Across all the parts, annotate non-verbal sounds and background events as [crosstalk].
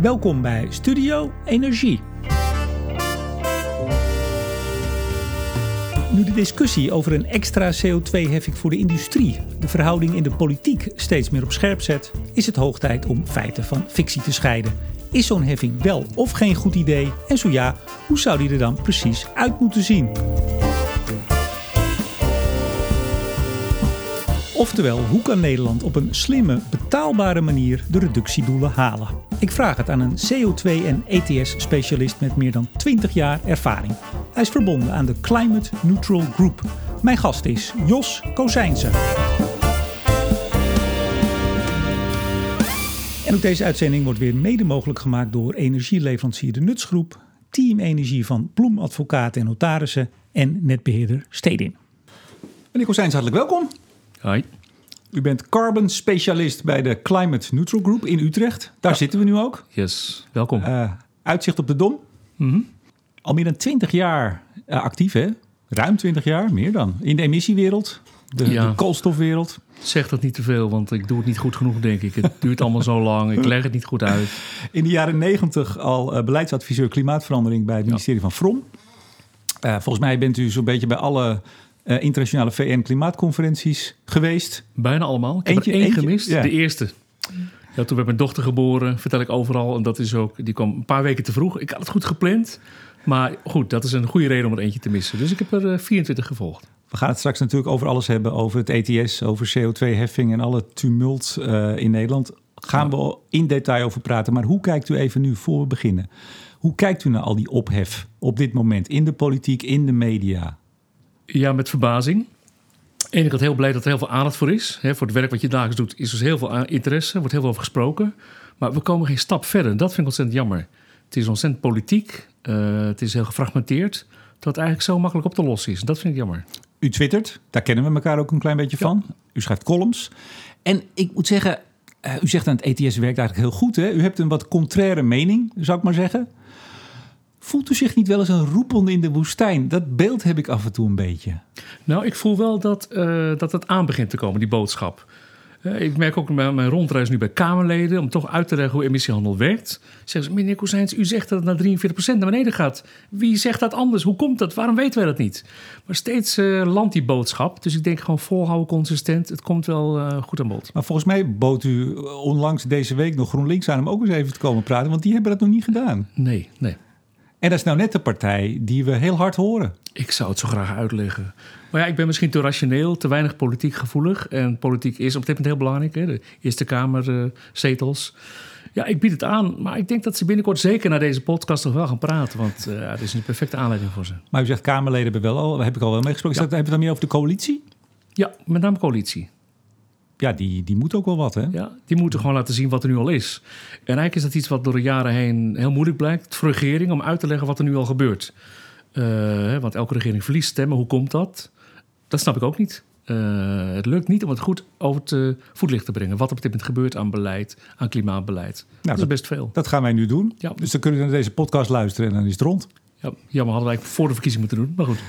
Welkom bij Studio Energie. Nu de discussie over een extra CO2-heffing voor de industrie de verhouding in de politiek steeds meer op scherp zet, is het hoog tijd om feiten van fictie te scheiden. Is zo'n heffing wel of geen goed idee? En zo ja, hoe zou die er dan precies uit moeten zien? Oftewel, hoe kan Nederland op een slimme, betaalbare manier de reductiedoelen halen? Ik vraag het aan een CO2 en ETS-specialist met meer dan 20 jaar ervaring. Hij is verbonden aan de Climate Neutral Group. Mijn gast is Jos Kozijnse. En ook deze uitzending wordt weer mede mogelijk gemaakt door energieleverancier De Nutsgroep, Team Energie van Bloem Advocaten en Notarissen en netbeheerder Stedin. Meneer Kozijns, hartelijk welkom. Hoi. U bent carbon specialist bij de Climate Neutral Group in Utrecht. Daar zitten we nu ook. Yes, welkom. Uh, uitzicht op de Dom. Mm Al meer dan 20 jaar uh, actief, hè? Ruim 20 jaar, meer dan. In de emissiewereld, de, Ja. de koolstofwereld. Zeg dat niet te veel, want ik doe het niet goed genoeg, denk ik. Het [laughs] duurt allemaal zo lang. Ik leg het niet goed uit. In de jaren 90 al uh, beleidsadviseur klimaatverandering bij het ministerie van Vrom. Volgens mij bent u zo'n beetje bij alle uh, internationale VN-klimaatconferenties geweest. Bijna allemaal. Ik heb Eentje- er één eentje? gemist. Ja. De eerste. Ja, toen werd mijn dochter geboren, vertel ik overal. En dat is ook, die kwam een paar weken te vroeg. Ik had het goed gepland. Maar goed, dat is een goede reden om er eentje te missen. Dus ik heb er eh, 24 gevolgd. We gaan het straks natuurlijk over alles hebben. Over het ETS, over CO2-heffing en alle tumult uh, in Nederland. Gaan we in detail over praten. Maar hoe kijkt u even nu, voor we beginnen... Hoe kijkt u naar al die ophef op dit moment in de politiek, in de media? Ja, met verbazing. En ik ben heel blij dat er heel veel aandacht voor is. Voor het werk wat je dagelijks doet is dus heel veel interesse. Er wordt heel veel over gesproken. Maar we komen geen stap verder. Dat vind ik ontzettend jammer. Het is ontzettend politiek. Uh, het is heel gefragmenteerd. Dat het eigenlijk zo makkelijk op te lossen is. Dat vind ik jammer. U twittert, daar kennen we elkaar ook een klein beetje van. U schrijft columns. En ik moet zeggen, uh, u zegt aan het ETS werkt eigenlijk heel goed. Hè? U hebt een wat contraire mening, zou ik maar zeggen. Voelt u zich niet wel eens een roepende in de woestijn? Dat beeld heb ik af en toe een beetje. Nou, ik voel wel dat, uh, dat het aan begint te komen, die boodschap. Uh, ik merk ook bij mijn rondreis nu bij Kamerleden... om toch uit te leggen hoe emissiehandel werkt. Zeggen ze, meneer Kozijns, u zegt dat het naar 43% naar beneden gaat. Wie zegt dat anders? Hoe komt dat? Waarom weten wij dat niet? Maar steeds uh, landt die boodschap. Dus ik denk gewoon volhouden, consistent. Het komt wel uh, goed aan bod. Maar volgens mij bood u onlangs deze week nog GroenLinks aan... om ook eens even te komen praten, want die hebben dat nog niet gedaan. Nee, nee. En dat is nou net de partij die we heel hard horen. Ik zou het zo graag uitleggen. Maar ja, ik ben misschien te rationeel, te weinig politiek gevoelig. En politiek is op dit moment heel belangrijk. Hè? De Eerste Kamer, uh, zetels. Ja, ik bied het aan. Maar ik denk dat ze binnenkort zeker naar deze podcast toch wel gaan praten. Want uh, het is een perfecte aanleiding voor ze. Maar u zegt Kamerleden hebben wel al, heb ik al wel meegesproken. Ja. Hebben we het dan meer over de coalitie? Ja, met name coalitie. Ja, die, die moet ook wel wat, hè? Ja, die moeten gewoon laten zien wat er nu al is. En eigenlijk is dat iets wat door de jaren heen heel moeilijk blijkt voor regering om uit te leggen wat er nu al gebeurt. Uh, want elke regering verliest stemmen. Hoe komt dat? Dat snap ik ook niet. Uh, het lukt niet om het goed over het voetlicht te brengen. Wat op dit moment gebeurt aan beleid, aan klimaatbeleid. Nou, dat, dat is best veel. Dat gaan wij nu doen. Ja. Dus dan kunnen we naar deze podcast luisteren en dan is het rond. Ja, jammer hadden wij voor de verkiezing moeten doen. Maar goed.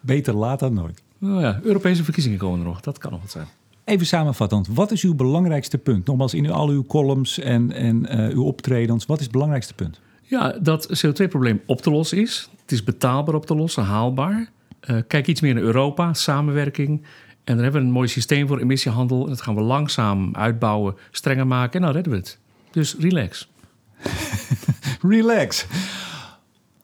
Beter laat dan nooit. Nou ja, Europese verkiezingen komen er nog. Dat kan nog wat zijn. Even samenvattend, wat is uw belangrijkste punt? Nogmaals, in al uw columns en, en uh, uw optredens, wat is het belangrijkste punt? Ja, dat CO2-probleem op te lossen is. Het is betaalbaar op te lossen, haalbaar. Uh, kijk iets meer naar Europa, samenwerking. En daar hebben we een mooi systeem voor emissiehandel. En dat gaan we langzaam uitbouwen, strenger maken. En dan redden we het. Dus relax. [laughs] relax.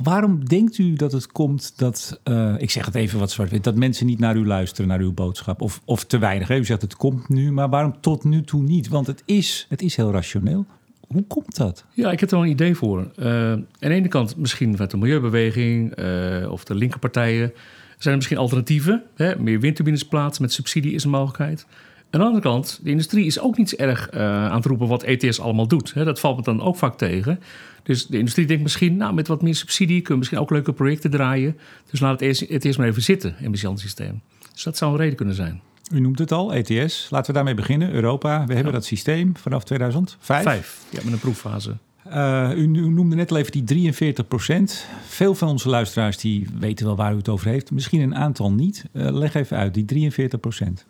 Waarom denkt u dat het komt dat, uh, ik zeg het even wat zwart-wit, dat mensen niet naar u luisteren, naar uw boodschap? Of, of te weinig? Hè? U zegt het komt nu, maar waarom tot nu toe niet? Want het is, het is heel rationeel. Hoe komt dat? Ja, ik heb er wel een idee voor. Uh, aan de ene kant misschien vanuit de milieubeweging uh, of de linkerpartijen. Zijn er misschien alternatieven? Hè? Meer windturbines plaatsen met subsidie is een mogelijkheid. Aan de andere kant, de industrie is ook niet erg uh, aan het roepen wat ETS allemaal doet. Dat valt me dan ook vaak tegen. Dus de industrie denkt misschien, nou, met wat meer subsidie kunnen we misschien ook leuke projecten draaien. Dus laat het eerst, het eerst maar even zitten, emissiehandelssysteem. Dus dat zou een reden kunnen zijn. U noemt het al, ETS. Laten we daarmee beginnen. Europa, we hebben ja. dat systeem vanaf 2005. Vijf, ja, met een proeffase. Uh, u, u, noemde net al even die 43 procent. Veel van onze luisteraars die weten wel waar u het over heeft. Misschien een aantal niet. Uh, leg even uit, die 43 procent.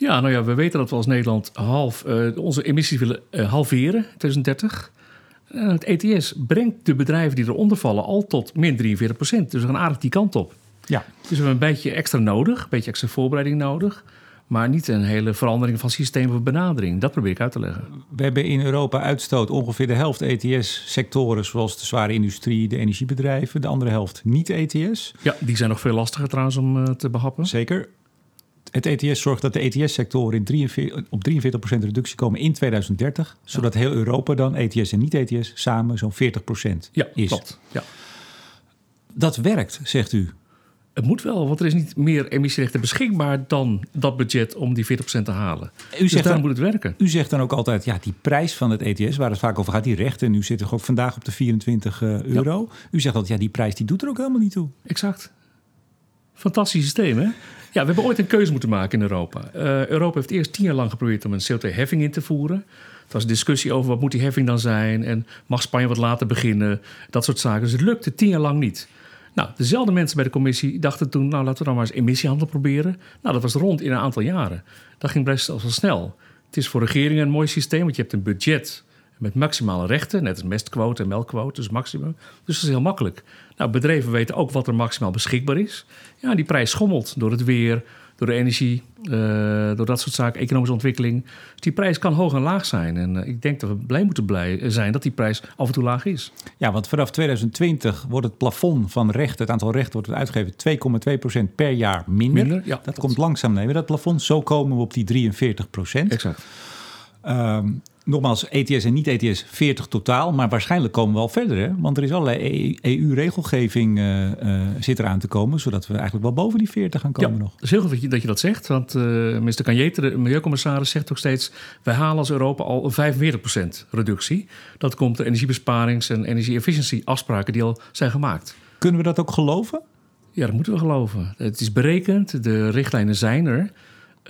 Ja, nou ja, we weten dat we als Nederland half, uh, onze emissies willen halveren in 2030. En het ETS brengt de bedrijven die eronder vallen al tot min 43 procent. Dus we gaan aardig die kant op. Ja, Dus we hebben een beetje extra nodig, een beetje extra voorbereiding nodig. Maar niet een hele verandering van systeem of benadering. Dat probeer ik uit te leggen. we hebben in Europa uitstoot ongeveer de helft ETS-sectoren, zoals de zware industrie, de energiebedrijven. De andere helft niet ETS. Ja, die zijn nog veel lastiger trouwens om eh, te behappen. Zeker. Het ETS zorgt dat de ETS-sectoren in 43, op 43% reductie komen in 2030. Zodat heel Europa dan, ETS en niet-ETS, samen zo'n 40% Ja, is. klopt. Ja. Dat werkt, zegt u. Het moet wel, want er is niet meer emissierechten beschikbaar dan dat budget om die 40% te halen. U Dus zegt, daarom dan, moet het werken. u zegt dan ook altijd, ja, die prijs van het ETS, waar het vaak over gaat, die rechten, nu zitten we ook vandaag op de 24 eh, euro. U zegt altijd, ja, die prijs die doet er ook helemaal niet toe. Exact. Fantastisch systeem, hè? Ja, we hebben ooit een keuze moeten maken in Europa. Eh, Europa heeft eerst tien jaar lang geprobeerd om een CO2-heffing in te voeren. Er was een discussie over wat moet die heffing dan zijn... en mag Spanje wat later beginnen, dat soort zaken. Dus het lukte tien jaar lang niet. Nou, dezelfde mensen bij de commissie dachten toen... nou, laten we dan maar eens emissiehandel proberen. Nou, dat was rond in een aantal jaren. Dat ging best wel snel. Het is voor regeringen een mooi systeem, want je hebt een budget... met maximale rechten, net als mestquote en melkquote, dus maximum. Dus dat is heel makkelijk. Nou, bedrijven weten ook wat er maximaal beschikbaar is. Ja, die prijs schommelt door het weer, door de energie, eh, door dat soort zaken, economische ontwikkeling. Dus die prijs kan hoog en laag zijn. En eh, ik denk dat we blij moeten blij zijn dat die prijs af en toe laag is. Ja, want vanaf 2020 wordt het plafond van rechten, het aantal rechten wordt uitgegeven 2,2% per jaar minder. Minder, ja, dat komt langzaam nemen, dat plafond. Zo komen we op die 43%. Exact. Ehm, nogmaals, ETS en niet-ETS 40 totaal, maar waarschijnlijk komen we al verder. Hè? Want er is allerlei EU-regelgeving uh, zit eraan te komen, zodat we eigenlijk wel boven die 40 gaan komen ja, nog. Het is heel goed dat je dat, je dat zegt, want uh, minister Canjete, de milieucommissaris, zegt ook steeds... wij halen als Europa al een 45% reductie. Dat komt de energiebesparings- en energie-efficiency-afspraken die al zijn gemaakt. Kunnen we dat ook geloven? Ja, dat moeten we geloven. Het is berekend, de richtlijnen zijn er...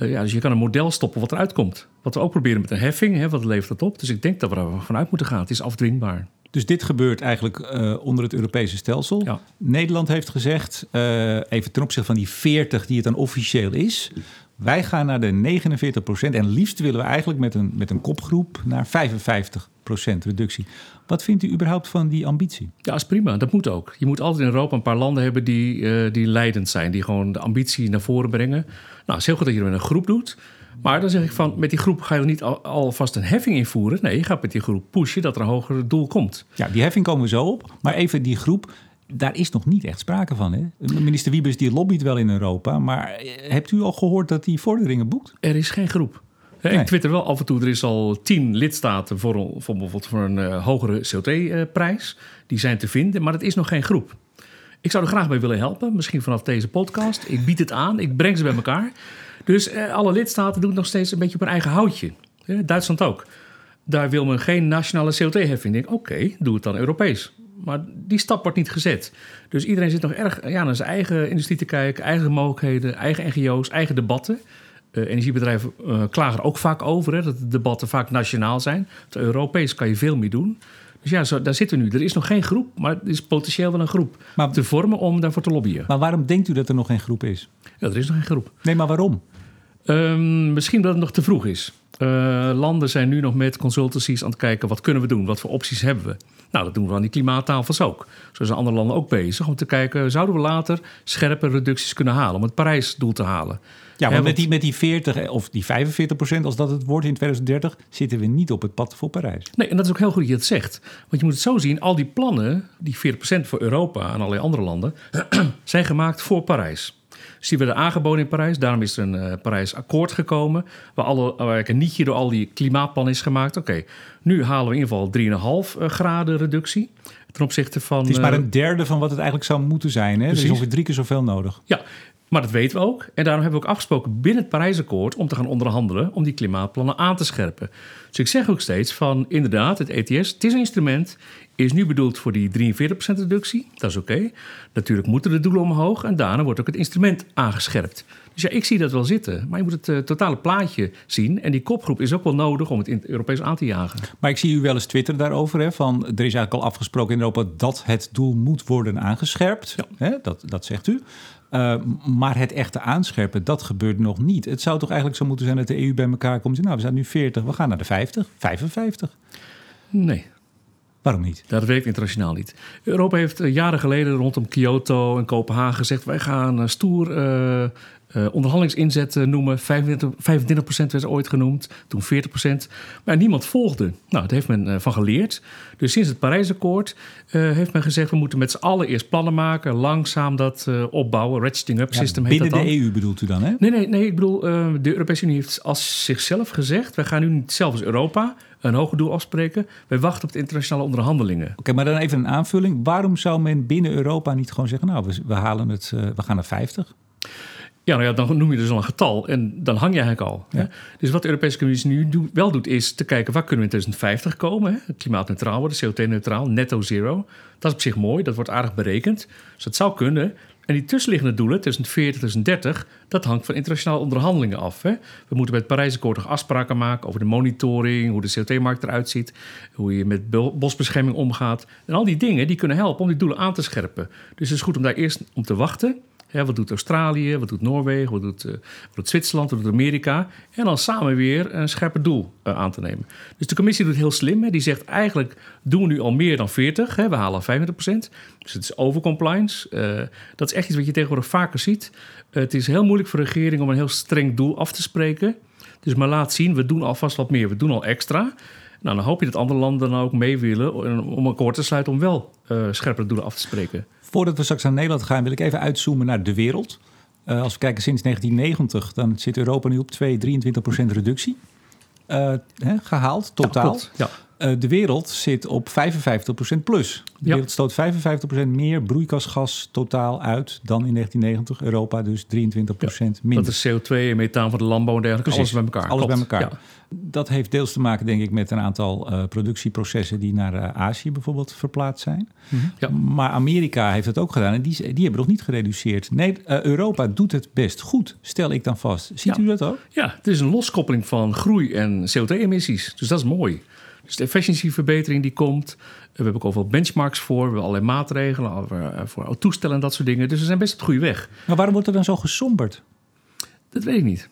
Uh, ja, dus je kan een model stoppen wat eruit komt. Wat we ook proberen met een heffing, hè, wat levert dat op? Dus ik denk dat we er vanuit moeten gaan. Het is afdwingbaar. Dus dit gebeurt eigenlijk uh, onder het Europese stelsel. Ja. Nederland heeft gezegd, uh, even ten opzichte van die 40 die het dan officieel is... wij gaan naar de 49 procent en liefst willen we eigenlijk met een, met een kopgroep naar 55 procent reductie. Wat vindt u überhaupt van die ambitie? Ja, is prima. Dat moet ook. Je moet altijd in Europa een paar landen hebben die, uh, die leidend zijn. Die gewoon de ambitie naar voren brengen. Nou, het is heel goed dat je er met een groep doet. Maar dan zeg ik van, met die groep ga je niet al, alvast een heffing invoeren. Nee, je gaat met die groep pushen dat er een hoger doel komt. Ja, die heffing komen we zo op. Maar even die groep, daar is nog niet echt sprake van. Hè? Minister Wiebes die lobbyt wel in Europa. Maar hebt u al gehoord dat die vorderingen boekt? Er is geen groep. Nee. Ik twitter wel af en toe, er is al tien lidstaten voor, voor bijvoorbeeld voor een uh, hogere CO2-prijs. Die zijn te vinden, maar het is nog geen groep. Ik zou er graag bij willen helpen, misschien vanaf deze podcast. Ik bied het aan, ik breng ze bij elkaar. Dus eh, alle lidstaten doen het nog steeds een beetje op hun eigen houtje. Eh, Duitsland ook. Daar wil men geen nationale CO2-heffing. Ik denk, oké, okay, doe het dan Europees. Maar die stap wordt niet gezet. Dus iedereen zit nog erg ja, naar zijn eigen industrie te kijken, eigen mogelijkheden, eigen NGO's, eigen debatten. Uh, energiebedrijven uh, klagen er ook vaak over, hè, dat de debatten vaak nationaal zijn. Europees kan je veel meer doen. Dus ja, zo, daar zitten we nu. Er is nog geen groep, maar er is potentieel wel een groep maar, te vormen om daarvoor te lobbyen. Maar waarom denkt u dat er nog geen groep is? Ja, er is nog geen groep. Nee, maar waarom? Um, misschien dat het nog te vroeg is. Uh, landen zijn nu nog met consultancies aan het kijken... wat kunnen we doen, wat voor opties hebben we. Nou, dat doen we aan die klimaattafels ook. Zo zijn andere landen ook bezig om te kijken... zouden we later scherpe reducties kunnen halen... om het Parijsdoel te halen. Ja, maar met die, met die 40 of die 45 procent, als dat het wordt in 2030... zitten we niet op het pad voor Parijs. Nee, en dat is ook heel goed dat je het zegt. Want je moet het zo zien, al die plannen... die 40 procent voor Europa en allerlei andere landen... [clears throat] zijn gemaakt voor Parijs. Dus die werden aangeboden in Parijs. Daarom is er een uh, Parijs-akkoord gekomen. Waar, alle, waar een nietje door al die klimaatplannen is gemaakt. Oké, okay, nu halen we in ieder geval 3,5 graden reductie. Ten opzichte van. Het is maar een derde van wat het eigenlijk zou moeten zijn. Hè? Er is ongeveer drie keer zoveel nodig. Ja, maar dat weten we ook. En daarom hebben we ook afgesproken binnen het Parijsakkoord om te gaan onderhandelen om die klimaatplannen aan te scherpen. Dus ik zeg ook steeds van inderdaad, het ETS, het is een instrument, is nu bedoeld voor die 43% reductie. Dat is oké. Okay. Natuurlijk moeten de doelen omhoog en daarna wordt ook het instrument aangescherpt. Dus ja, ik zie dat wel zitten. Maar je moet het uh, totale plaatje zien. En die kopgroep is ook wel nodig om het in het Europees aan te jagen. Maar ik zie u wel eens twitteren daarover. Hè, van, er is eigenlijk al afgesproken in Europa dat het doel moet worden aangescherpt. Ja. Hè, dat, dat zegt u. Uh, maar het echte aanscherpen, dat gebeurt nog niet. Het zou toch eigenlijk zo moeten zijn dat de EU bij elkaar komt. Nou, we zijn nu 40, we gaan naar de 50, 55. Nee. Waarom niet? Dat werkt internationaal niet. Europa heeft eh, jaren geleden rondom Kyoto en Kopenhagen gezegd: wij gaan stoer uh, uh, onderhandelingsinzet noemen. 25, 25% werd ooit genoemd, toen 40%. Maar niemand volgde. Nou, daar heeft men uh, van geleerd. Dus sinds het Parijsakkoord uh, heeft men gezegd... we moeten met z'n allen eerst plannen maken, langzaam dat opbouwen. Ratcheting up system ja, heet Binnen dat de EU bedoelt u dan, hè? Nee, nee, nee ik bedoel, de Europese Unie heeft als zichzelf gezegd... wij gaan nu niet zelf als Europa een hoger doel afspreken. Wij wachten op de internationale onderhandelingen. Oké, okay, maar dan even een aanvulling. Waarom zou men binnen Europa niet gewoon zeggen... nou, we, we halen het, we gaan naar 50? Ja, nou ja, dan noem je dus al een getal en dan hang je eigenlijk al. Ja. Dus wat de Europese Commissie nu do wel doet, is te kijken waar kunnen we in 2050 komen. Hè? Klimaatneutraal worden, CO2-neutraal, netto zero. Dat is op zich mooi, dat wordt aardig berekend. Dus dat zou kunnen. En die tussenliggende doelen, 2040, 2030, dat hangt van internationale onderhandelingen af. Hè? We moeten bij het Parijsakkoord nog afspraken maken over de monitoring, hoe de CO2-markt eruit ziet, hoe je met bosbescherming omgaat. En al die dingen die kunnen helpen om die doelen aan te scherpen. Dus het is goed om daar eerst om te wachten. Wat doet Australië, wat doet Noorwegen, wat doet, uh, wat doet Zwitserland, wat doet Amerika? En dan samen weer een scherper doel uh, aan te nemen. Dus de commissie doet heel slim. Hè. Die zegt eigenlijk doen we nu al meer dan 40. Hè. We halen 25% Dus het is overcompliance. Uh, dat is echt iets wat je tegenwoordig vaker ziet. het is heel moeilijk voor de regering om een heel streng doel af te spreken. Dus maar laat zien, we doen alvast wat meer. We doen al extra. Nou, dan hoop je dat andere landen dan ook mee willen om akkoord te sluiten om wel uh, scherpere doelen af te spreken. Voordat we straks naar Nederland gaan, wil ik even uitzoomen naar de wereld. Uh, als we kijken sinds 1990, dan zit Europa nu op 2, 23 procent reductie. Uh, hè, gehaald, totaal. Ja, ja. de wereld zit op 55% plus. De ja. wereld stoot 55% meer broeikasgas totaal uit dan in 1990. Europa dus 23% minder. Dat is CO2 en methaan van de landbouw en dergelijke. Alles bij elkaar. Alles Klopt. bij elkaar. Dat heeft deels te maken, denk ik, met een aantal uh, productieprocessen die naar uh, Azië bijvoorbeeld verplaatst zijn. Mm -hmm. ja. Maar Amerika heeft het ook gedaan en die, die hebben nog niet gereduceerd. Nee, Europa doet het best goed, stel ik dan vast. Ziet u dat ook? Ja, het is een loskoppeling van groei en CO2-emissies. Dus dat is mooi. Dus de efficiëntieverbetering die komt. We hebben ook overal benchmarks voor. We hebben allerlei maatregelen voor toestellen en dat soort dingen. Dus we zijn best op de goede weg. Maar waarom wordt er dan zo gesomberd? Dat weet ik niet.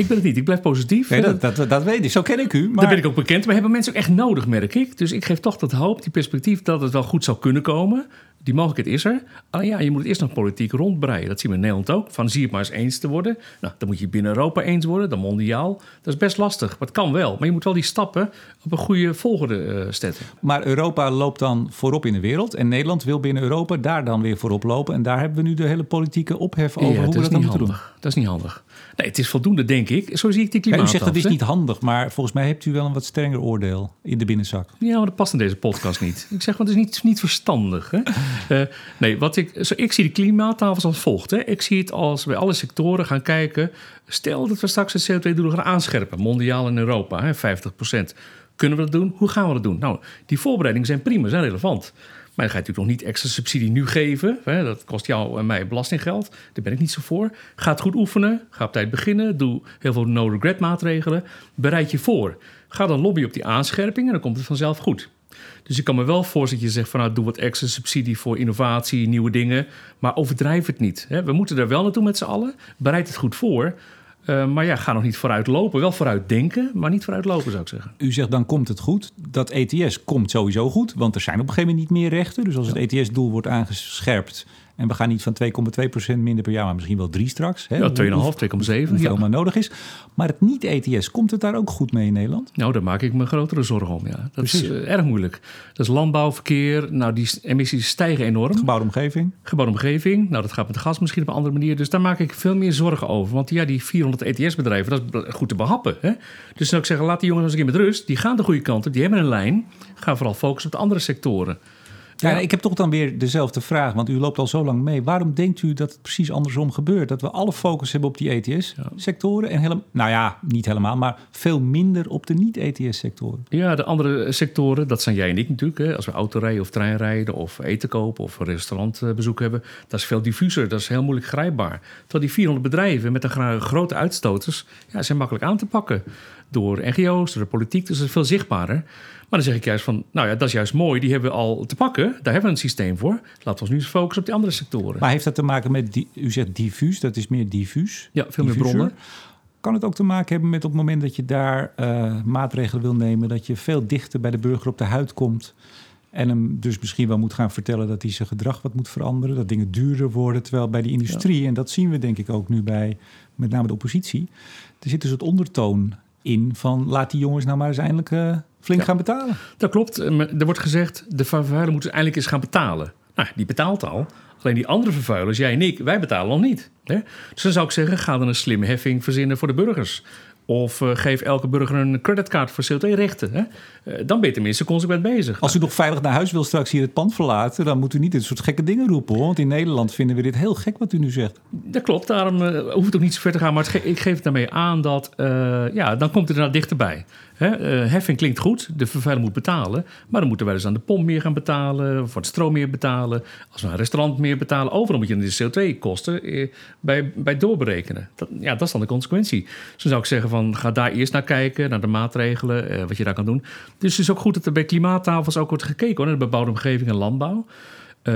Ik ben het niet. Ik blijf positief. Nee, dat, dat, dat weet ik. Zo ken ik u. Maar... Daar ben ik ook bekend. Maar hebben mensen ook echt nodig, merk ik. Dus ik geef toch dat hoop, die perspectief dat het wel goed zou kunnen komen. Die mogelijkheid is er. Alleen ja, je moet het eerst nog politiek rondbreien. Dat zien we in Nederland ook. Van zie het maar eens eens te worden. Nou, dan moet je binnen Europa eens worden, dan mondiaal. Dat is best lastig, maar het kan wel. Maar je moet wel die stappen op een goede volgorde uh, zetten. Maar Europa loopt dan voorop in de wereld. En Nederland wil binnen Europa daar dan weer voorop lopen. En daar hebben we nu de hele politieke ophef over ja, hoe we dat dan moeten handig. doen. Dat is niet handig. Nee, het is voldoende, denk ik. Zo zie ik die Ja, klimaat. u zegt dat is niet handig, maar volgens mij hebt u wel een wat strenger oordeel in de binnenzak. Ja, maar dat past in deze podcast niet. [laughs] Ik zeg, want het is niet, niet verstandig. Hè? Uh, [laughs] nee, wat ik, zo, ik zie de klimaattafels als volgt. Hè. Ik zie het als wij alle sectoren gaan kijken. Stel dat we straks het CO2-doelen gaan aanscherpen, mondiaal in Europa, hè, 50% Kunnen we dat doen? Hoe gaan we dat doen? Nou, die voorbereidingen zijn prima, zijn relevant. Maar dan ga je natuurlijk nog niet extra subsidie nu geven. Hè? Dat kost jou en mij belastinggeld. Daar ben ik niet zo voor. Ga het goed oefenen. Ga op tijd beginnen. Doe heel veel no-regret maatregelen. Bereid je voor. Ga dan lobbyen op die aanscherping en dan komt het vanzelf goed. Dus ik kan me wel voorstellen dat je zegt van nou, doe wat extra subsidie voor innovatie, nieuwe dingen. Maar overdrijf het niet. Hè? We moeten er wel naartoe met z'n allen. Bereid het goed voor. Uh, maar ja, ga nog niet vooruit lopen. Wel vooruit denken, maar niet vooruit lopen, zou ik zeggen. U zegt dan komt het goed. Dat ETS komt sowieso goed, want er zijn op een gegeven moment niet meer rechten. Dus als Ja. het ETS-doel wordt aangescherpt en we gaan niet van 2,2% minder per jaar, maar misschien wel 3 straks. Hè, Ja, hoe- 2,5, 2,7. Hoeveel Ja. maar nodig is. Maar het niet-ETS, komt het daar ook goed mee in Nederland? Nou, daar maak ik me grotere zorgen om. Ja. Dat Precies. is eh, erg moeilijk. Dat is landbouw, verkeer. Nou, die emissies stijgen enorm. Gebouwde omgeving? Gebouwde omgeving. Nou, dat gaat met gas misschien op een andere manier. Dus daar maak ik veel meer zorgen over. Want ja, die 400 ETS-bedrijven, dat is goed te behappen. Hè? Dus dan zou ik zeggen, laat die jongens eens een keer met rust. Die gaan de goede kant op. Die hebben een lijn. Ga vooral focussen op de andere sectoren. Ja, ik heb toch dan weer dezelfde vraag, want u loopt al zo lang mee. Waarom denkt u dat het precies andersom gebeurt? Dat we alle focus hebben op die ETS-sectoren en helemaal, nou ja, niet helemaal, maar veel minder op de niet-ETS-sectoren. Ja, de andere sectoren, dat zijn jij en ik natuurlijk. Hè. Als we autorijden of treinrijden of eten kopen of een restaurantbezoek hebben, dat is veel diffuser, dat is heel moeilijk grijpbaar. Terwijl die 400 bedrijven met een gra- grote uitstoters, ja, zijn makkelijk aan te pakken. Door NGO's, door de politiek, dus dat is veel zichtbaarder. Maar dan zeg ik juist van, nou ja, dat is juist mooi, die hebben we al te pakken. Daar hebben we een systeem voor. Laten we ons nu eens focussen op die andere sectoren. Maar heeft dat te maken met, die, u zegt diffuus, dat is meer diffuus. ja, veel meer bronnen. Kan het ook te maken hebben met op het moment dat je daar eh, maatregelen wil nemen, dat je veel dichter bij de burger op de huid komt En hem dus misschien wel moet gaan vertellen dat hij zijn gedrag wat moet veranderen. Dat dingen duurder worden. Terwijl bij de industrie, en dat zien we denk ik ook nu bij met name de oppositie. Er zit dus het ondertoon in van laat die jongens nou maar eens eindelijk uh, flink Ja. gaan betalen. Dat klopt. Eh, Er wordt gezegd, de vervuiler moet eindelijk eens gaan betalen. Nou, die betaalt al. Alleen die andere vervuilers, jij en ik, wij betalen nog niet. Hè? Dus dan zou ik zeggen, ga dan een slimme heffing verzinnen voor de burgers. Of eh, geef elke burger een creditcard voor CO2-rechten. Hè? Eh, dan ben je tenminste consequent bezig. Als u nog veilig naar huis wil straks hier het pand verlaten, dan moet u niet dit soort gekke dingen roepen. Hoor. Want in Nederland vinden we dit heel gek wat u nu zegt. Dat klopt, daarom eh, hoeft het ook niet zo ver te gaan. Maar ge- ik geef het daarmee aan dat, ja, dan komt het er nou dichterbij. Eh, heffing klinkt goed, de vervuiler moet betalen. Maar dan moeten wij dus aan de pomp meer gaan betalen, voor het stroom meer betalen. Als we een restaurant meer betalen, overal moet je de CO2-kosten eh, bij, bij doorberekenen. Dat, ja, dat is dan de consequentie. Dus dan zou ik zeggen van, ga daar eerst naar kijken, naar de maatregelen, eh, wat je daar kan doen. Dus het is ook goed dat er bij klimaattafels ook wordt gekeken hoor, naar de bebouwde omgeving en landbouw.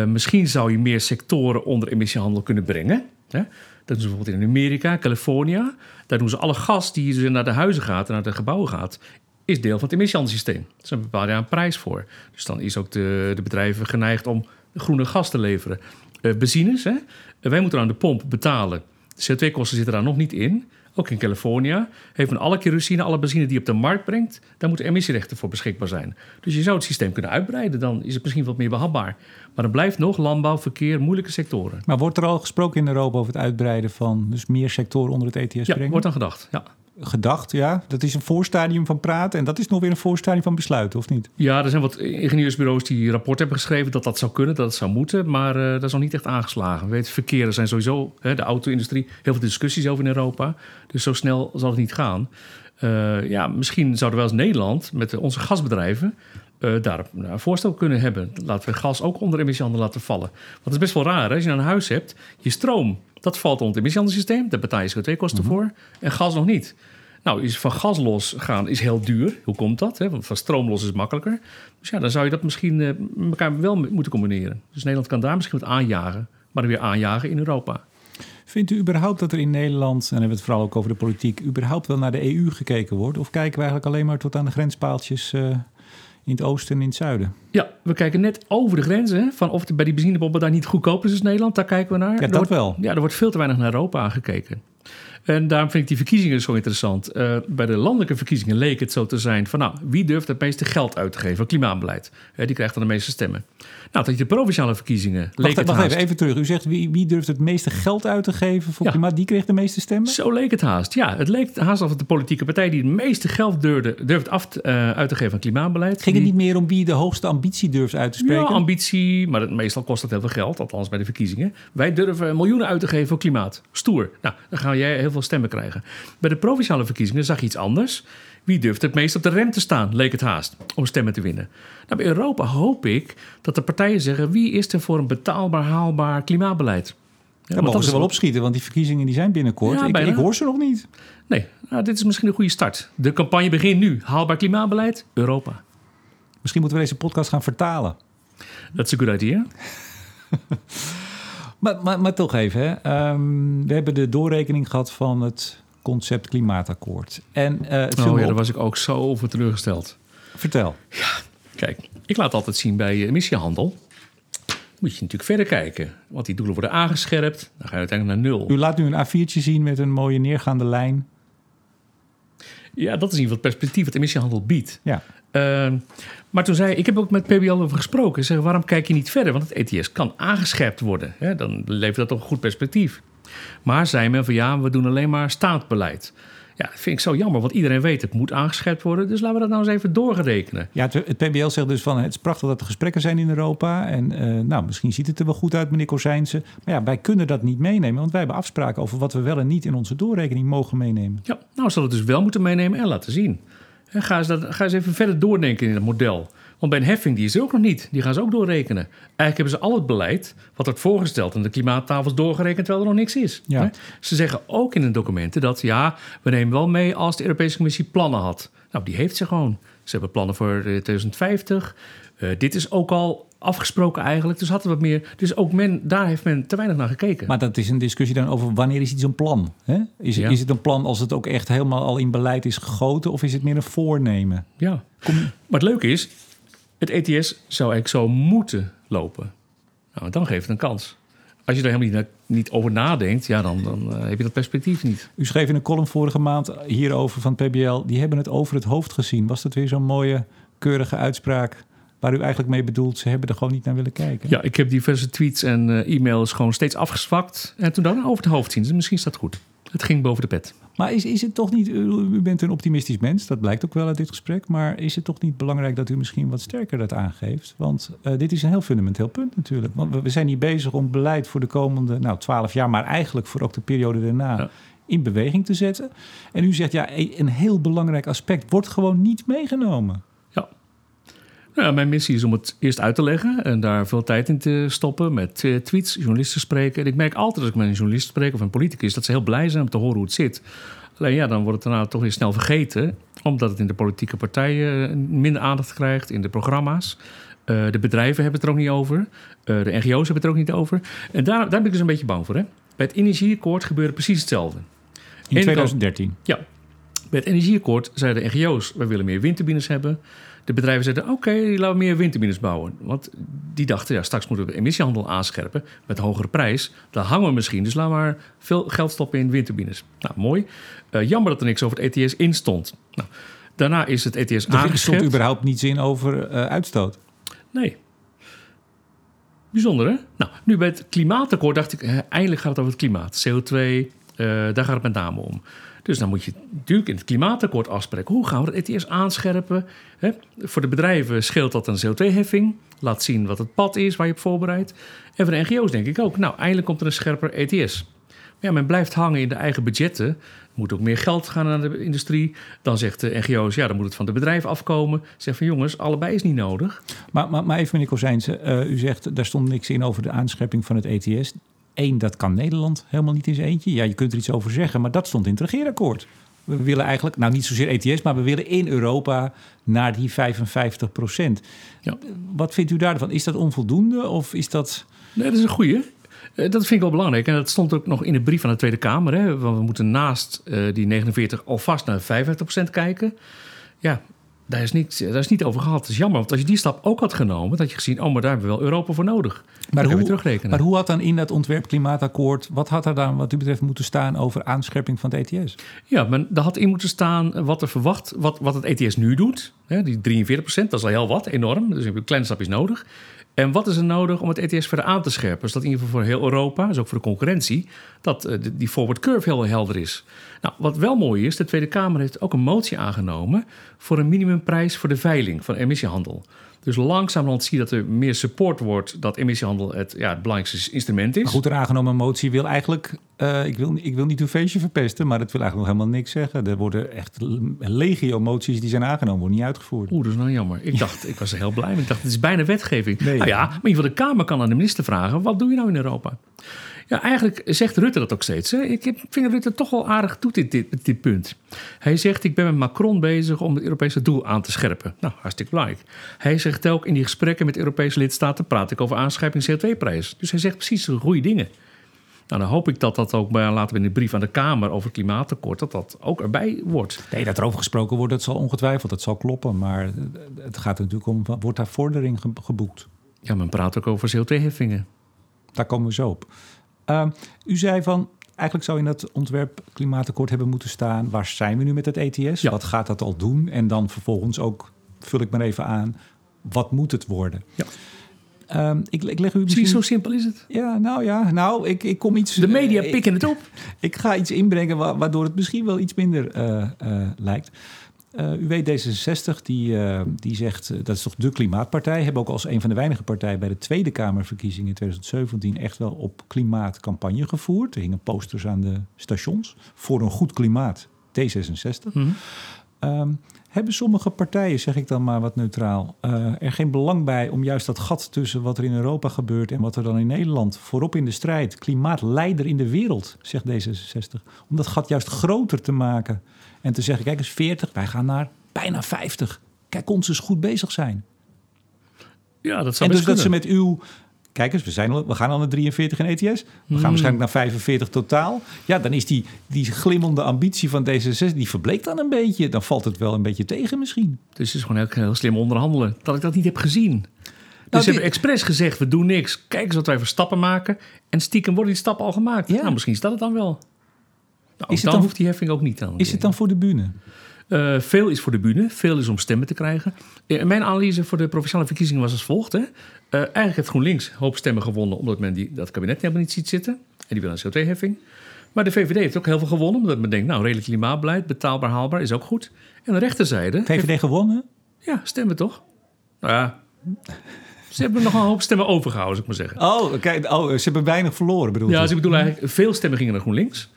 Misschien zou je meer sectoren onder emissiehandel kunnen brengen. Hè? Dat doen ze bijvoorbeeld in Amerika, California. Daar doen ze alle gas die dus naar de huizen gaat en naar de gebouwen gaat, is deel van het emissiehandelssysteem. Ze bepalen daar een prijs voor. Dus dan is ook de, de bedrijven geneigd om groene gas te leveren. Eh, benzines, hè? Wij moeten aan de pomp betalen. De CO2-kosten zitten daar nog niet in. Ook in California heeft men alle kerosine, alle benzine die je op de markt brengt, daar moeten emissierechten voor beschikbaar zijn. Dus je zou het systeem kunnen uitbreiden, dan is het misschien wat meer behapbaar. Maar er blijft nog landbouw, verkeer, moeilijke sectoren. Maar wordt er al gesproken in Europa over het uitbreiden van dus meer sectoren onder het ETS Ja, brengen? wordt aan gedacht. Ja. Gedacht, ja. Dat is een voorstadium van praten en dat is nog weer een voorstadium van besluiten, of niet? ja, er zijn wat ingenieursbureaus die rapport hebben geschreven dat dat zou kunnen, dat het zou moeten, maar eh, dat is nog niet echt aangeslagen. We weten, verkeer er zijn sowieso, hè, de auto-industrie, heel veel discussies over in Europa. Dus zo snel zal het niet gaan. Eh, ja, misschien zouden wij als Nederland met onze gasbedrijven eh, daar nou, een voorstel kunnen hebben. Laten we gas ook onder emissiehandel laten vallen. Want het is best wel raar, hè? als je nou een huis hebt, je stroom, dat valt onder het emissiehandelssysteem, daar betaal je CO2-kosten voor, en gas nog niet. Nou, is van gas los gaan is heel duur. Hoe komt dat? Hè? Want van stroom los is makkelijker. Dus ja, dan zou je dat misschien eh, elkaar wel moeten combineren. Dus Nederland kan daar misschien wat aanjagen, maar dan weer aanjagen in Europa. Vindt u überhaupt dat er in Nederland, en dan hebben we het vooral ook over de politiek, überhaupt wel naar de EU gekeken wordt? Of kijken we eigenlijk alleen maar tot aan de grenspaaltjes eh, in het oosten en in het zuiden? Ja, we kijken net over de grenzen. Van of het bij die benzinepompen daar niet goedkoper is als Nederland. Daar kijken we naar. Ja, dat wordt- wel. Ja, er wordt veel te weinig naar Europa aangekeken. En daarom vind ik die verkiezingen zo interessant. Eh, bij de landelijke verkiezingen leek het zo te zijn van... nou, wie durft het meeste geld uit te geven aan klimaatbeleid? Die krijgt dan de meeste stemmen. Nou, dat je de provinciale verkiezingen leek Wacht, het wacht haast. even, even terug. U zegt wie, wie durft het meeste geld uit te geven voor Ja. klimaat? Die kreeg de meeste stemmen? Zo leek het haast. Ja, het leek haast alsof de politieke partij die het meeste geld durfde, durft af te- eh, uit te geven aan klimaatbeleid... Ging het niet meer om wie de hoogste ambitie durft uit te spreken? Ja, ambitie, maar het, meestal kost dat heel veel geld, althans bij de verkiezingen. Wij durven miljoenen uit te geven voor klimaat. Stoer. Nou, dan ga jij heel veel stemmen krijgen. Bij de provinciale verkiezingen zag je iets anders. Wie durft het meest op de rem te staan, leek het haast, om stemmen te winnen. Nou, bij Europa hoop ik dat de partijen zeggen... wie is er voor een betaalbaar, haalbaar klimaatbeleid? Ja, want mogen ze wel opschieten, want die verkiezingen die zijn binnenkort. Ja, ik, ik hoor ze nog niet. Nee, nou, dit is misschien een goede start. De campagne begint nu. Haalbaar klimaatbeleid, Europa. Misschien moeten we deze podcast gaan vertalen. Dat is een good idea. [laughs] Maar, maar, maar toch even, hè. Ehm, we hebben de doorrekening gehad van het concept klimaatakkoord. En het viel Oh ja, daar was ik ook zo over teleurgesteld. Vertel. Kijk, ik laat altijd zien bij eh, emissiehandel. Moet je natuurlijk verder kijken. Want die doelen worden aangescherpt. Dan ga je uiteindelijk naar nul. U laat nu een A4'tje zien met een mooie neergaande lijn. Ja, dat is in ieder geval het perspectief wat emissiehandel biedt. Ja. Ehm, maar toen zei ik heb ook met PBL over gesproken. Ze zeggen, waarom kijk je niet verder? Want het ETS kan aangescherpt worden. Hè? Dan levert dat toch een goed perspectief. Maar zei men van ja, we doen alleen maar staatsbeleid. Ja, dat vind ik zo jammer, want iedereen weet het moet aangescherpt worden. Dus laten we dat nou eens even doorgerekenen. Ja, het, het PBL zegt dus van het is prachtig dat er gesprekken zijn in Europa. En eh, nou, misschien ziet het er wel goed uit, meneer Kozijnse. Maar ja, wij kunnen dat niet meenemen, want wij hebben afspraken over wat we wel en niet in onze doorrekening mogen meenemen. Ja, nou zal het dus wel moeten meenemen en laten zien. En ga, eens dat, ga eens even verder doordenken in het model. Want bij een heffing die is er ook nog niet. Die gaan ze ook doorrekenen. Eigenlijk hebben ze al het beleid wat wordt voorgesteld en de klimaattafels doorgerekend terwijl er nog niks is. Ja. Ze zeggen ook in hun documenten dat ja, we nemen wel mee als de Europese Commissie plannen had. Nou, die heeft ze gewoon. Ze hebben plannen voor eh, 2050. Eh, dit is ook al afgesproken eigenlijk. Dus hadden we wat meer. Dus ook men, daar heeft men te weinig naar gekeken. Maar dat is een discussie dan over wanneer is iets een plan? Hè? Is, Ja. is het een plan als het ook echt helemaal al in beleid is gegoten? Of is het meer een voornemen? Ja. Maar het leuke is, Het ETS zou eigenlijk zo moeten lopen. Nou, dan geeft het een kans. Als je er helemaal niet, niet over nadenkt, ja, dan, dan uh, heb je dat perspectief niet. U schreef in een column vorige maand hierover van PBL... die hebben het over het hoofd gezien. Was dat weer zo'n mooie, keurige uitspraak... waar u eigenlijk mee bedoelt... ze hebben er gewoon niet naar willen kijken? Ja, ik heb diverse tweets en uh, e-mails gewoon steeds afgezwakt... en toen dan over het hoofd zien. Dus misschien is dat goed. Het ging boven de pet. Maar is, is het toch niet, u bent een optimistisch mens, dat blijkt ook wel uit dit gesprek, maar is het toch niet belangrijk dat u misschien wat sterker dat aangeeft? Want uh, dit is een heel fundamenteel punt natuurlijk. Want we zijn hier bezig om beleid voor de komende nou, twaalf jaar, maar eigenlijk voor ook de periode daarna. Ja. In beweging te zetten. En u zegt ja, een heel belangrijk aspect wordt gewoon niet meegenomen. Ja, nou, mijn missie is om het eerst uit te leggen en daar veel tijd in te stoppen met uh, tweets, journalisten spreken. En ik merk altijd als ik met een journalist spreek of een politicus dat ze heel blij zijn om te horen hoe het zit. Alleen ja, dan wordt het daarna toch weer snel vergeten, omdat het in de politieke partijen eh, minder aandacht krijgt, in de programma's. Uh, de bedrijven hebben het er ook niet over, uh, de NGO's hebben het er ook niet over. En daar, daar ben ik dus een beetje bang voor. Hè? Bij het energieakkoord gebeurde precies hetzelfde. In 2013? Ja. Bij het energieakkoord zeiden de NGO's, we willen meer windturbines hebben. De bedrijven zeiden, oké, okay, laten we meer windturbines bouwen. Want die dachten, ja, straks moeten we emissiehandel aanscherpen met hogere prijs. Daar hangen we misschien, dus laten we maar veel geld stoppen in windturbines. Nou, mooi. Uh, jammer dat er niks over het ETS in stond. Nou, daarna is het ETS aangescherpt. Er stond überhaupt niets in over uh, uitstoot? Nee. Bijzonder, hè? Nou, nu bij het klimaatakkoord dacht ik, eh, eindelijk gaat het over het klimaat. CO2, uh, daar gaat het met name om. Dus dan moet je natuurlijk in het klimaatakkoord afspreken. Hoe gaan we het ETS aanscherpen? Hè? Voor de bedrijven scheelt dat een CO2-heffing. Laat zien wat het pad is waar je op voorbereidt. En voor de NGO's denk ik ook. Nou, eindelijk komt er een scherper ETS. Maar ja, men blijft hangen in de eigen budgetten. Er moet ook meer geld gaan naar de industrie. Dan zegt de NGO's, ja, dan moet het van de bedrijven afkomen. Zeg van jongens, allebei is niet nodig. Maar, maar, maar even meneer Kozijnse, uh, u zegt, daar stond niks in over de aanscherping van het ETS. Eén, dat kan Nederland helemaal niet in zijn eentje. Ja, je kunt er iets over zeggen, maar dat stond in het regeerakkoord. We willen eigenlijk, nou niet zozeer ETS, maar we willen in Europa naar die 55 procent. Ja. Wat vindt u daarvan? Is dat onvoldoende of is dat... Nee, dat is een goeie. Dat vind ik wel belangrijk. En dat stond ook nog in de brief van de Tweede Kamer. Hè? Want we moeten naast uh, die 49 alvast naar 55% kijken. Ja, daar is, niet, daar is niet over gehad. Het is jammer, want als je die stap ook had genomen... dat had je gezien, oh, maar daar hebben we wel Europa voor nodig. Maar hoe, terugrekenen. maar hoe had dan in dat ontwerp klimaatakkoord... wat had er dan wat u betreft moeten staan over aanscherping van het ETS? Ja, maar daar had in moeten staan wat er verwacht... wat, wat het ETS nu doet. Hè, die 43 procent, dat is al heel wat, enorm. Dus een kleine stap is nodig. En wat is er nodig om het ETS verder aan te scherpen? Dus dat in ieder geval voor heel Europa, dus ook voor de concurrentie, dat uh, die forward curve heel helder is. Nou, wat wel mooi is, de Tweede Kamer heeft ook een motie aangenomen voor een minimumprijs voor de veiling van emissiehandel. Dus langzamerhand zie je dat er meer support wordt dat emissiehandel het, ja, het belangrijkste instrument is. Maar goed, er aangenomen motie wil eigenlijk, uh, ik, wil, ik wil niet uw feestje verpesten, maar dat wil eigenlijk nog helemaal niks zeggen. Er worden echt legio moties die zijn aangenomen, worden niet uitgevoerd. Oeh, dat is nou jammer. Ik dacht, ik was er heel blij mee. Ik dacht, het is bijna wetgeving. Nee. Nou ja, maar in ieder geval de Kamer kan aan de minister vragen, wat doe je nou in Europa? Ja, eigenlijk zegt Rutte dat ook steeds. Hè? Ik vind Rutte toch wel aardig toe dit, dit, dit punt. Hij zegt, ik ben met Macron bezig om het Europese doel aan te scherpen. Nou, hartstikke belangrijk. Hij zegt ook, in die gesprekken met Europese lidstaten praat ik over aanscherping CO2-prijs. Dus hij zegt precies de goede dingen. Nou, dan hoop ik dat dat ook bij, later in de brief aan de Kamer over het klimaatakkoord, dat dat ook erbij wordt. Nee, dat er over gesproken wordt, dat zal ongetwijfeld, dat zal kloppen. Maar het gaat natuurlijk om, wordt daar vordering geboekt? Ja, men praat ook over CO2-heffingen. Daar komen we zo op. Uh, u zei van, eigenlijk zou in dat ontwerp klimaatakkoord hebben moeten staan... waar zijn we nu met het ETS? Ja. Wat gaat dat al doen? En dan vervolgens ook, vul ik maar even aan, wat moet het worden? Ja. Um, ik, ik, leg u misschien... zo simpel is het. Ja, nou ja, nou, ik, ik kom iets... De media uh, pikken het op. [laughs] Ik, ga iets inbrengen waardoor het misschien wel iets minder uh, uh, lijkt. Uh, u weet, D66 die, uh, die zegt, uh, dat is toch de klimaatpartij. Hebben ook als een van de weinige partijen bij de Tweede Kamerverkiezingen in 2017 echt wel op klimaatcampagne gevoerd. Er hingen posters aan de stations voor een goed klimaat. D66. Mm -hmm. um, hebben sommige partijen, zeg ik dan maar wat neutraal, er geen belang bij om juist dat gat tussen wat er in Europa gebeurt en wat er dan in Nederland voorop in de strijd, klimaatleider in de wereld, zegt D66, om dat gat juist groter te maken? En te zeggen, kijk eens 40, wij gaan naar bijna 50. Kijk, ons eens goed bezig zijn. Ja, dat zou En dus dat ze met uw kijk eens, we, zijn al, we gaan al naar 43 in ETS. We gaan Hmm. waarschijnlijk naar 45 totaal. Ja, dan is die, die glimmende ambitie van D66, die verbleekt dan een beetje. Dan valt het wel een beetje tegen misschien. Dus het is gewoon heel, heel slim onderhandelen. Dat ik dat niet heb gezien. Dus die- ze hebben expres gezegd, we doen niks. Kijk eens wat wij voor stappen maken. En stiekem worden die stappen al gemaakt. Ja. Nou, misschien is dat het dan wel. Nou, Is het dan, dan- hoeft die heffing ook niet aan. Is het dan voor de bühne? Eh, veel is voor de bühne, veel is om stemmen te krijgen. Eh, mijn analyse voor de provinciale verkiezingen was als volgt. Hè. Eh, eigenlijk heeft GroenLinks een hoop stemmen gewonnen... omdat men die, dat kabinet helemaal niet ziet zitten. En die wil een CO2-heffing. Maar de VVD heeft ook heel veel gewonnen... omdat men denkt, nou, redelijk klimaatbeleid, betaalbaar, haalbaar, is ook goed. En de rechterzijde... VVD gewonnen? Ja, stemmen toch? Nou ja, ze hebben nog een hoop stemmen overgehouden, zou ik maar zeggen. Oh, kijk, oh, ze hebben weinig verloren bedoel Ja, je? dus ik bedoel eigenlijk, veel stemmen gingen naar GroenLinks.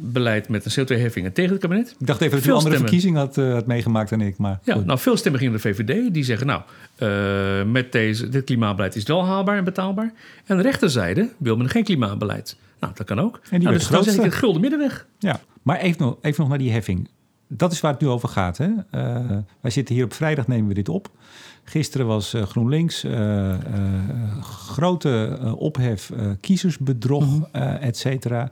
Beleid met een CO2-heffing tegen het kabinet. Ik dacht even dat u een andere stemmen. verkiezing had, eh, had meegemaakt dan ik. Maar Ja, goed. nou, veel stemmen gingen de VVD. Die zeggen, nou, eh, met deze, dit klimaatbeleid is wel haalbaar en betaalbaar. En de rechterzijde wil men geen klimaatbeleid. Nou, dat kan ook. die nou, dus dan zeg ik het gulden middenweg. Ja, maar even nog, even nog naar die heffing. Dat is waar het nu over gaat. Hè? Eh, wij zitten hier op vrijdag, nemen we dit op. Gisteren was GroenLinks grote ophef, kiezersbedrog, eh, et cetera.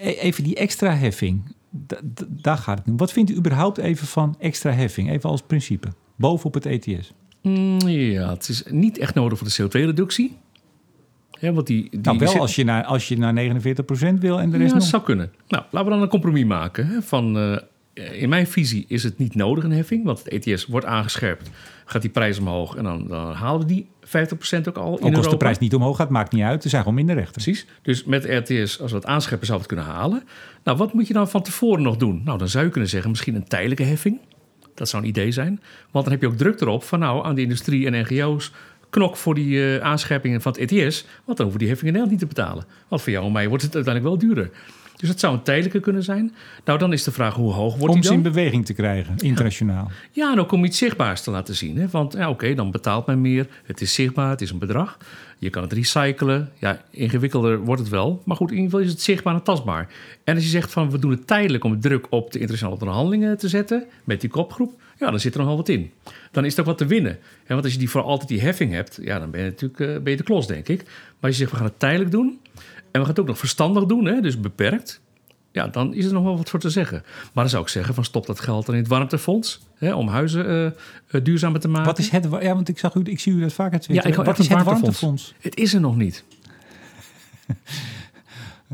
E- e- even die extra heffing, da- da- daar gaat het nu. Wat vindt u überhaupt even van extra heffing? Even als principe, bovenop het ETS. Mm, ja, het is niet echt nodig voor de CO2-reductie. Ja, want die, die Nou, wel zit- als je, naar, als je naar 49% wil en de rest ja, nog. dat zou kunnen. Nou, laten we dan een compromis maken. Hè, van, eh, in mijn visie is het niet nodig een heffing, want het ETS wordt aangescherpt. Gaat die prijs omhoog en dan, dan halen we die 50% ook al in Ook als Europa. de prijs niet omhoog gaat, maakt niet uit. Er zijn gewoon minder rechten. Precies. Dus met RTS, als we het aanscheppen, zou we het kunnen halen. Nou, wat moet je dan van tevoren nog doen? Nou, dan zou je kunnen zeggen, misschien een tijdelijke heffing. Dat zou een idee zijn. Want dan heb je ook druk erop van nou, aan de industrie en NGO's... knok voor die eh, aanscheppingen van het ETS... want dan hoeven die heffingen in Nederland niet te betalen. Want voor jou en mij wordt het uiteindelijk wel duurder. Dus dat zou een tijdelijke kunnen zijn. Nou, dan is de vraag hoe hoog wordt Om die ze in dan? beweging te krijgen, internationaal. Ja, en ook om iets zichtbaars te laten zien. Hè? Want ja, oké, dan betaalt men meer. Het is zichtbaar, het is een bedrag. Je kan het recyclen. Ja, ingewikkelder wordt het wel. Maar goed, in ieder geval is het zichtbaar en tastbaar. En als je zegt van we doen het tijdelijk om druk op de internationale onderhandelingen te zetten met die kopgroep, ja, dan zit er nog wel wat in. Dan is er ook wat te winnen. En want als je die voor altijd die heffing hebt, ja, dan ben je natuurlijk eh, ben je de klos, denk ik. Maar als je zegt we gaan het tijdelijk doen en we gaan het ook nog verstandig doen, hè, dus beperkt. Ja, dan is er nog wel wat voor te zeggen. Maar dan zou ik zeggen van stop dat geld dan in het warmtefonds. Hè, om huizen eh, eh, duurzamer te maken. Wat is het? Ja, want ik zag u, ik zie u dat vaker Ja, twitteren. ik hou Wat is het warmtefonds. warmtefonds? Het is er nog niet. [laughs]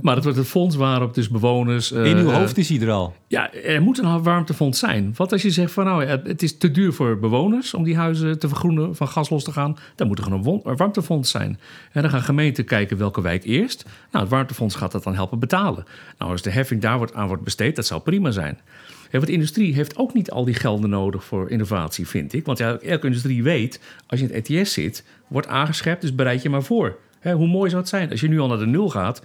maar het wordt het fonds waarop dus bewoners... eh, In uw eh, hoofd is hij er al. ja, er moet een warmtefonds zijn. Wat als je zegt van nou, het is te duur voor bewoners om die huizen te vergroenen, van gas los te gaan. Dan moet er gewoon een warmtefonds zijn. En dan gaan gemeenten kijken welke wijk eerst. Nou, het warmtefonds gaat dat dan helpen betalen. Nou, als de heffing daar wordt, aan wordt besteed, dat zou prima zijn. Ja, want de industrie heeft ook niet al die gelden nodig voor innovatie, vind ik. Want ja, elke industrie weet, als je in het ETS zit, wordt aangescherpt, dus bereid je maar voor. Hè, hoe mooi zou het zijn? Als je nu al naar de nul gaat,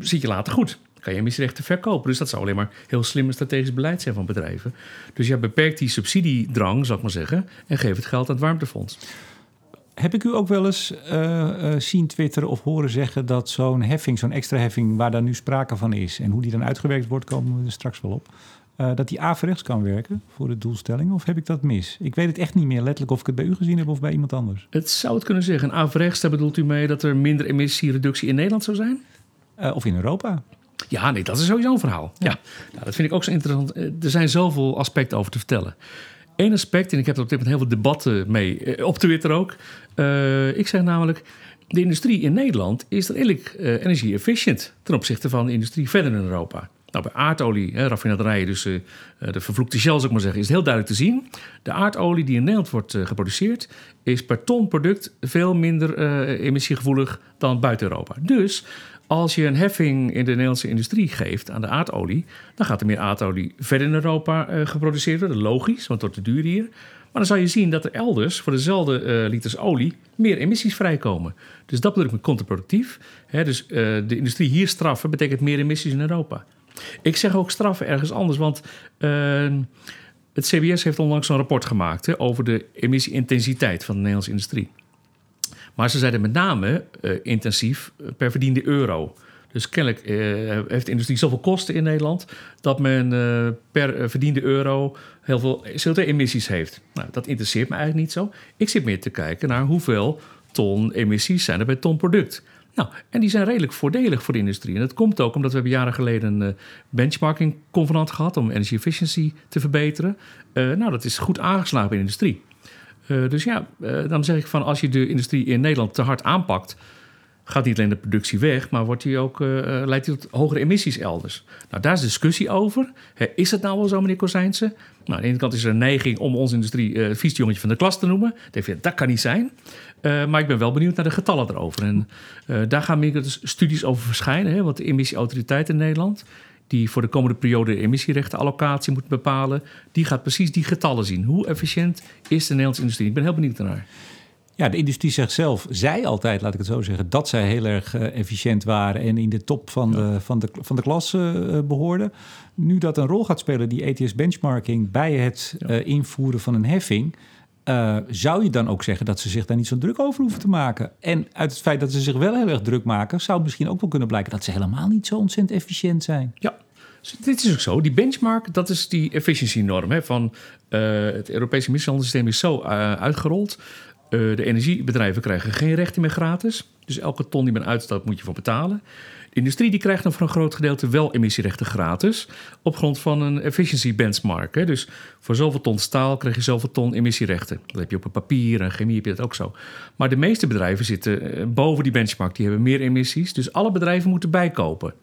zit je later goed. Kan je emissierechten verkopen. Dus dat zou alleen maar heel slim en strategisch beleid zijn van bedrijven. Dus ja, beperk die subsidiedrang, zal ik maar zeggen, en geef het geld aan het warmtefonds. Heb ik u ook wel eens eh, eh, zien twitteren of horen zeggen dat zo'n heffing, zo'n extra heffing, waar daar nu sprake van is en hoe die dan uitgewerkt wordt, komen we er straks wel op. eh, dat die averechts kan werken voor de doelstelling? Of heb ik dat mis? Ik weet het echt niet meer letterlijk of ik het bij u gezien heb of bij iemand anders. Het zou het kunnen zeggen. Averechts, daar bedoelt u mee dat er minder emissiereductie in Nederland zou zijn? Eh, of in Europa. Ja, nee, dat is sowieso een verhaal. Ja, Nou, dat vind ik ook zo interessant. Eh, Er zijn zoveel aspecten over te vertellen. Eén aspect, en ik heb er op dit moment heel veel debatten mee, eh, op Twitter ook. Ik zeg namelijk, de industrie in Nederland is redelijk eh energie-efficient ten opzichte van de industrie verder in Europa. Nou, bij aardolie, hè, raffinaderijen, dus de vervloekte Shell, zou ik maar zeggen, is het heel duidelijk te zien. De aardolie die in Nederland wordt geproduceerd, is per ton product veel minder emissiegevoelig dan buiten Europa. Dus als je een heffing in de Nederlandse industrie geeft aan de aardolie, dan gaat er meer aardolie verder in Europa eh, geproduceerd worden. Logisch, want het wordt te duur hier. Maar dan zal je zien dat er elders voor dezelfde eh, liters olie meer emissies vrijkomen. Dus dat bedoel ik met contraproductief. Hè, dus eh, de industrie hier straffen betekent meer emissies in Europa. Ik zeg ook straffen ergens anders, want eh, het CBS heeft onlangs een rapport gemaakt hè, over de emissieintensiteit van de Nederlandse industrie. Maar ze zeiden met name eh, intensief eh, per verdiende euro. Dus kennelijk eh, heeft de industrie zoveel kosten in Nederland dat men per verdiende euro heel veel CO2-emissies heeft. Nou, dat interesseert me eigenlijk niet zo. Ik zit meer te kijken naar hoeveel ton emissies zijn er bij ton product. Nou, en die zijn redelijk voordelig voor de industrie. En dat komt ook omdat we hebben jaren geleden een benchmarking convenant gehad om energy efficiency te verbeteren. Nou, dat is goed aangeslagen bij de industrie. Uh, dus ja, dan zeg ik van als je de industrie in Nederland te hard aanpakt, gaat niet alleen de productie weg, maar wordt die ook, leidt die tot hogere emissies elders. Nou, daar is discussie over. Is het nou wel zo, meneer Kozijnse? Nou, aan de ene kant is er een neiging om onze industrie uh, vies jongetje van de klas te noemen. Dat, dat kan niet zijn. Maar ik ben wel benieuwd naar de getallen erover. En daar gaan meer studies over verschijnen. Hè, want de emissieautoriteit in Nederland, die voor de komende periode de emissierechtenallocatie moet bepalen, die gaat precies die getallen zien. Hoe efficiënt is de Nederlandse industrie? Ik ben heel benieuwd naar. Ja, de industrie zegt zelf, zij altijd, laat ik het zo zeggen, dat zij heel erg uh, efficiënt waren en in de top van, ja. de, van, de, van de klas uh, behoorden. Nu dat een rol gaat spelen, die ETS benchmarking, bij het ja. uh, invoeren van een heffing, zou je dan ook zeggen dat ze zich daar niet zo druk over hoeven te maken. En uit het feit dat ze zich wel heel erg druk maken, zou misschien ook wel kunnen blijken dat ze helemaal niet zo ontzettend efficiënt zijn. Ja, dit is ook zo. Die benchmark, dat is die efficiëntienorm hè, van het Europese emissiehandelssysteem is zo uitgerold. Uh, de energiebedrijven krijgen geen rechten meer gratis. Dus elke ton die men uitstoot moet je voor betalen. Industrie die krijgt dan voor een groot gedeelte wel emissierechten gratis. Op grond van een efficiency benchmark. Dus voor zoveel ton staal krijg je zoveel ton emissierechten. Dat heb je op een papier en chemie heb je dat ook zo. Maar de meeste bedrijven zitten boven die benchmark. Die hebben meer emissies. Dus alle bedrijven moeten bijkopen.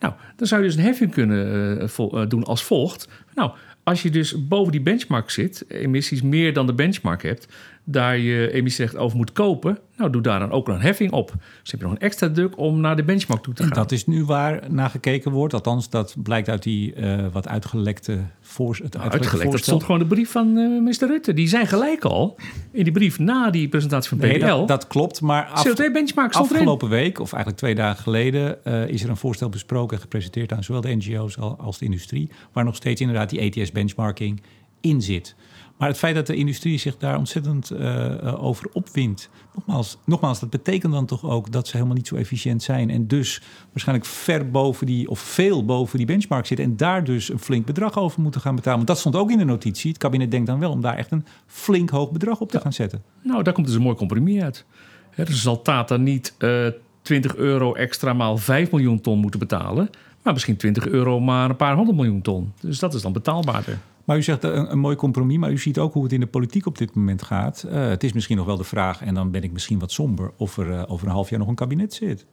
Nou, dan zou je dus een heffing kunnen uh, doen als volgt. Nou, als je dus boven die benchmark zit, emissies meer dan de benchmark hebt, daar je emissierecht over moet kopen, nou doe daar dan ook een heffing op. Dus heb je nog een extra druk om naar de benchmark toe te gaan. En dat is nu waar naar gekeken wordt. Althans, dat blijkt uit die uh, wat uitgelekte voor, het nou, uitgelekt, dat stond gewoon de brief van uh, minister Rutte. Die zijn gelijk al in die brief na die presentatie van PPL. Nee, dat, dat, klopt, maar af, CO2-benchmark afgelopen week, of eigenlijk twee dagen geleden, uh, is er een voorstel besproken en gepresenteerd aan zowel de NGO's als de industrie, waar nog steeds inderdaad die ETS-benchmarking in zit. Maar het feit dat de industrie zich daar ontzettend uh, over opwindt, nogmaals, nogmaals, dat betekent dan toch ook dat ze helemaal niet zo efficiënt zijn. En dus waarschijnlijk ver boven die, of veel boven die benchmark zitten. En daar dus een flink bedrag over moeten gaan betalen. Want dat stond ook in de notitie. Het kabinet denkt dan wel om daar echt een flink hoog bedrag op te ja. gaan zetten. Nou, daar komt dus een mooi compromis uit. He, dus zal Tata niet uh, 20 euro extra maal 5 miljoen ton moeten betalen. Maar misschien 20 euro maar een paar honderd miljoen ton. Dus dat is dan betaalbaarder. Maar u zegt een, een, mooi compromis, maar u ziet ook hoe het in de politiek op dit moment gaat. Uh, het is misschien nog wel de vraag, en dan ben ik misschien wat somber, of er uh, over een half jaar nog een kabinet zit.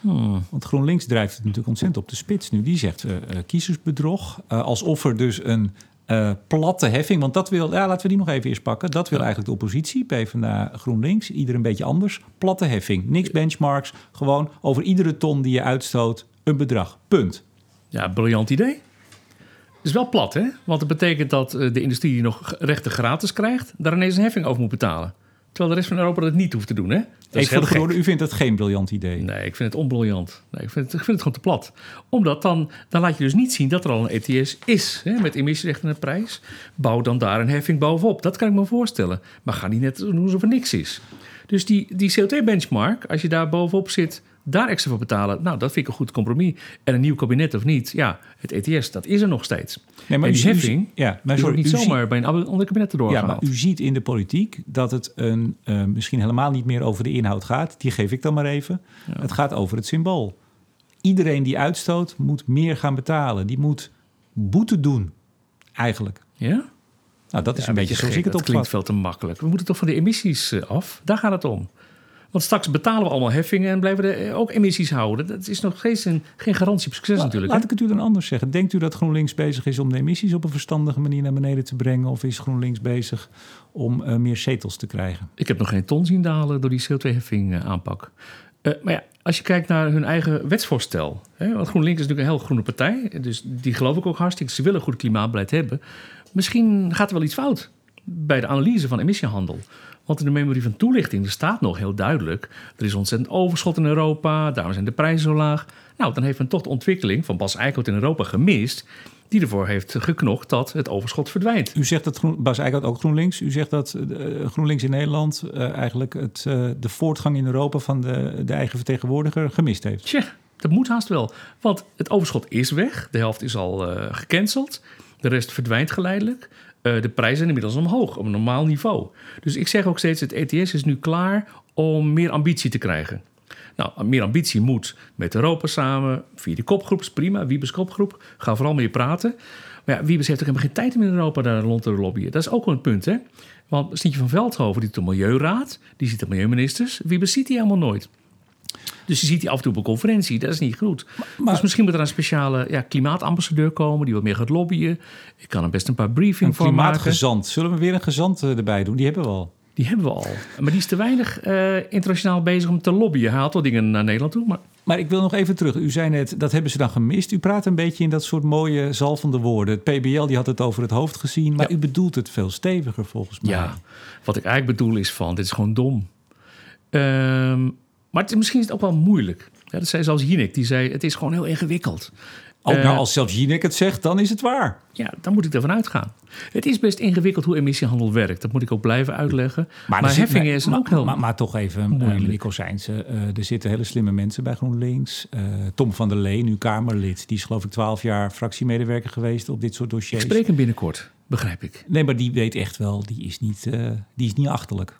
Hmm. Want GroenLinks drijft het natuurlijk ontzettend op de spits nu. Die zegt uh, kiezersbedrog, alsof er dus een platte heffing, want dat wil, ja, laten we die nog even eerst pakken. Dat wil eigenlijk de oppositie, PvdA, GroenLinks, ieder een beetje anders. Platte heffing, niks benchmarks, gewoon over iedere ton die je uitstoot een bedrag. Punt. Ja, briljant idee is wel plat, hè? Want het betekent dat eh, de industrie die nog rechten gratis krijgt, daar ineens een heffing over moet betalen. Terwijl de rest van Europa dat niet hoeft te doen, hè? Dat is voor de u vindt dat geen briljant idee? Nee, ik vind het onbriljant. Nee, ik, vind het, ik vind het gewoon te plat. Omdat dan, dan laat je dus niet zien dat er al een ETS is, hè, met emissierechten en prijs. Bouw dan daar een heffing bovenop. Dat kan ik me voorstellen. Maar ga niet net doen alsof er niks is. Dus die, die CO2-benchmark, als je daar bovenop zit, daar extra voor betalen. Nou, dat vind ik een goed compromis. En een nieuw kabinet of niet, ja, het ETS, dat is er nog steeds. Nee, maar en die u, heffing, ja, maar sorry, niet zomaar ziet, bij een ander kabinet erdoor Ja, maar u ziet in de politiek dat het een, uh, misschien helemaal niet meer over de inhoud gaat. Die geef ik dan maar even. Ja. Het gaat over het symbool. Iedereen die uitstoot moet meer gaan betalen. Die moet boete doen, eigenlijk. Ja? Nou, dat is ja, een beetje zoals ik het opvat. Dat klinkt veel te makkelijk. We moeten toch van de emissies eh, af? Daar gaat het om. Want straks betalen we allemaal heffingen en blijven er ook emissies houden. Dat is nog steeds een, geen garantie op succes natuurlijk. Laat ik het u dan anders zeggen. Denkt u dat GroenLinks bezig is om de emissies op een verstandige manier naar beneden te brengen? Of is GroenLinks bezig om uh, meer zetels te krijgen? Ik heb nog geen ton zien dalen door die CO2-heffing uh, aanpak. Uh, maar ja, als je kijkt naar hun eigen wetsvoorstel. Hè, want GroenLinks is natuurlijk een heel groene partij. Dus die geloof ik ook hartstikke. Ze willen goed klimaatbeleid hebben. Misschien gaat er wel iets fout bij de analyse van emissiehandel. Want in de memorie van toelichting staat nog heel duidelijk... er is ontzettend overschot in Europa, daarom zijn de prijzen zo laag. Nou, dan heeft men toch de ontwikkeling van Bas Eickhout in Europa gemist... die ervoor heeft geknocht dat het overschot verdwijnt. U zegt dat Groen, Bas Eickhout ook GroenLinks... u zegt dat uh, GroenLinks in Nederland uh, eigenlijk het, uh, de voortgang in Europa... van de, de eigen vertegenwoordiger gemist heeft. Tja, dat moet haast wel. Want het overschot is weg, de helft is al gecanceld... de rest verdwijnt geleidelijk... Eh, de prijzen inmiddels omhoog, op een normaal niveau. Dus ik zeg ook steeds, het ETS is nu klaar om meer ambitie te krijgen. Nou, meer ambitie moet met Europa samen, via die kopgroep, prima. Wiebes kopgroep, ga vooral mee praten. Maar ja, Wiebes heeft ook helemaal geen tijd om in Europa daar rond te lobbyen. Dat is ook wel een punt, hè? Want Stientje van Veldhoven, die doet de Milieuraad, die ziet de milieuministers. Wiebes ziet die helemaal nooit. Dus je ziet die af en toe op een conferentie. Dat is niet goed. Maar- dus misschien moet er een speciale ja, klimaatambassadeur komen... die wat meer gaat lobbyen. Ik kan er best een paar Een briefing voor maken. klimaatgezant. Zullen we weer een gezant eh, erbij doen? Die hebben we al. Die hebben we al. Maar die is te weinig eh, internationaal bezig om te lobbyen. Hij haalt wel dingen naar Nederland toe, maar... Maar ik wil nog even terug. U zei net, dat hebben ze dan gemist. U praat een beetje in dat soort mooie zalvende woorden. Het PBL die had het over het hoofd gezien. Maar Ja. u bedoelt het veel steviger volgens mij. Ja, wat ik eigenlijk bedoel is van, dit is gewoon dom. Ehm, maar het, misschien is het ook wel moeilijk. Ja, dat zei zelfs Jinek, die zei, het is gewoon heel ingewikkeld. Ook Eh, nou, als zelfs Jinek het zegt, dan is het waar. Ja, dan moet ik ervan uitgaan. Het is best ingewikkeld hoe emissiehandel werkt. Dat moet ik ook blijven uitleggen. Maar, zit- heffingen maar- is maar, ook heel... Maar, maar toch even, uh, moeilijk. Nico Seijnse, eh, er zitten hele slimme mensen bij GroenLinks. Eh, Tom van der Lee, nu Kamerlid. Die is geloof ik twaalf jaar fractiemedewerker geweest op dit soort ik dossiers. spreek hem binnenkort, begrijp ik. Nee, maar die weet echt wel, die is niet, eh, die is niet achterlijk.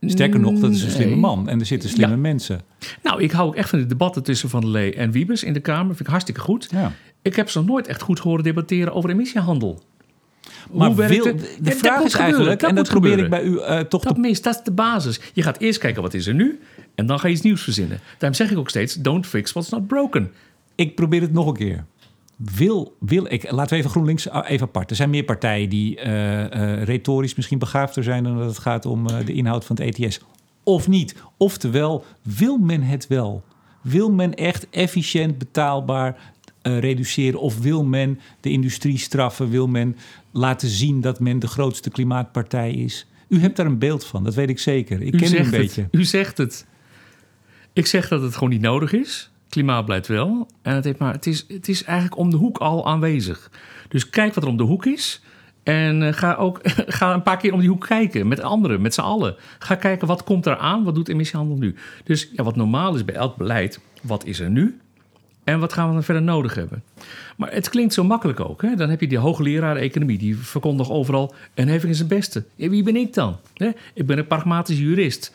Sterker nog, dat is een slimme man. En er zitten slimme Ja. mensen. Nou, ik hou ook echt van de debatten tussen Van der Lee en Wiebes in de Kamer. Vind ik hartstikke goed. Ja. Ik heb ze nog nooit echt goed horen debatteren over emissiehandel. Maar Hoe wil, de Ja, dat vraag is eigenlijk, gebeuren, en dat probeer ik bij u eh, toch Dat te... mis, dat is de basis. Je gaat eerst kijken wat is er nu en dan ga je iets nieuws verzinnen. Daarom zeg ik ook steeds, don't fix what's not broken. Ik probeer het nog een keer. Wil, wil ik, laten we even GroenLinks even apart. Er zijn meer partijen die eh, eh, retorisch misschien begaafder zijn dan dat het gaat om eh, de inhoud van het ETS. Of niet. Oftewel, wil men het wel? Wil men echt efficiënt betaalbaar reduceren? Of wil men de industrie straffen? Wil men laten zien dat men de grootste klimaatpartij is? U hebt daar een beeld van, dat weet ik zeker. Ik U ken u een beetje. Het, u zegt het. Ik zeg dat het gewoon niet nodig is. Klimaatbeleid wel. En het, heeft maar, het, is, het is eigenlijk om de hoek al aanwezig. Dus kijk wat er om de hoek is. En eh, ga ook [laughs] ga een paar keer om die hoek kijken. Met anderen, met z'n allen. Ga kijken wat komt er aan. Wat doet emissiehandel nu? Dus ja, wat normaal is bij elk beleid. Wat is er nu? En wat gaan we dan verder nodig hebben? Maar het klinkt zo makkelijk ook. Hè? Dan heb je die hoogleraar economie. Die verkondigt overal. En heffing is het beste. Wie ben ik dan? Ik ben een pragmatisch jurist.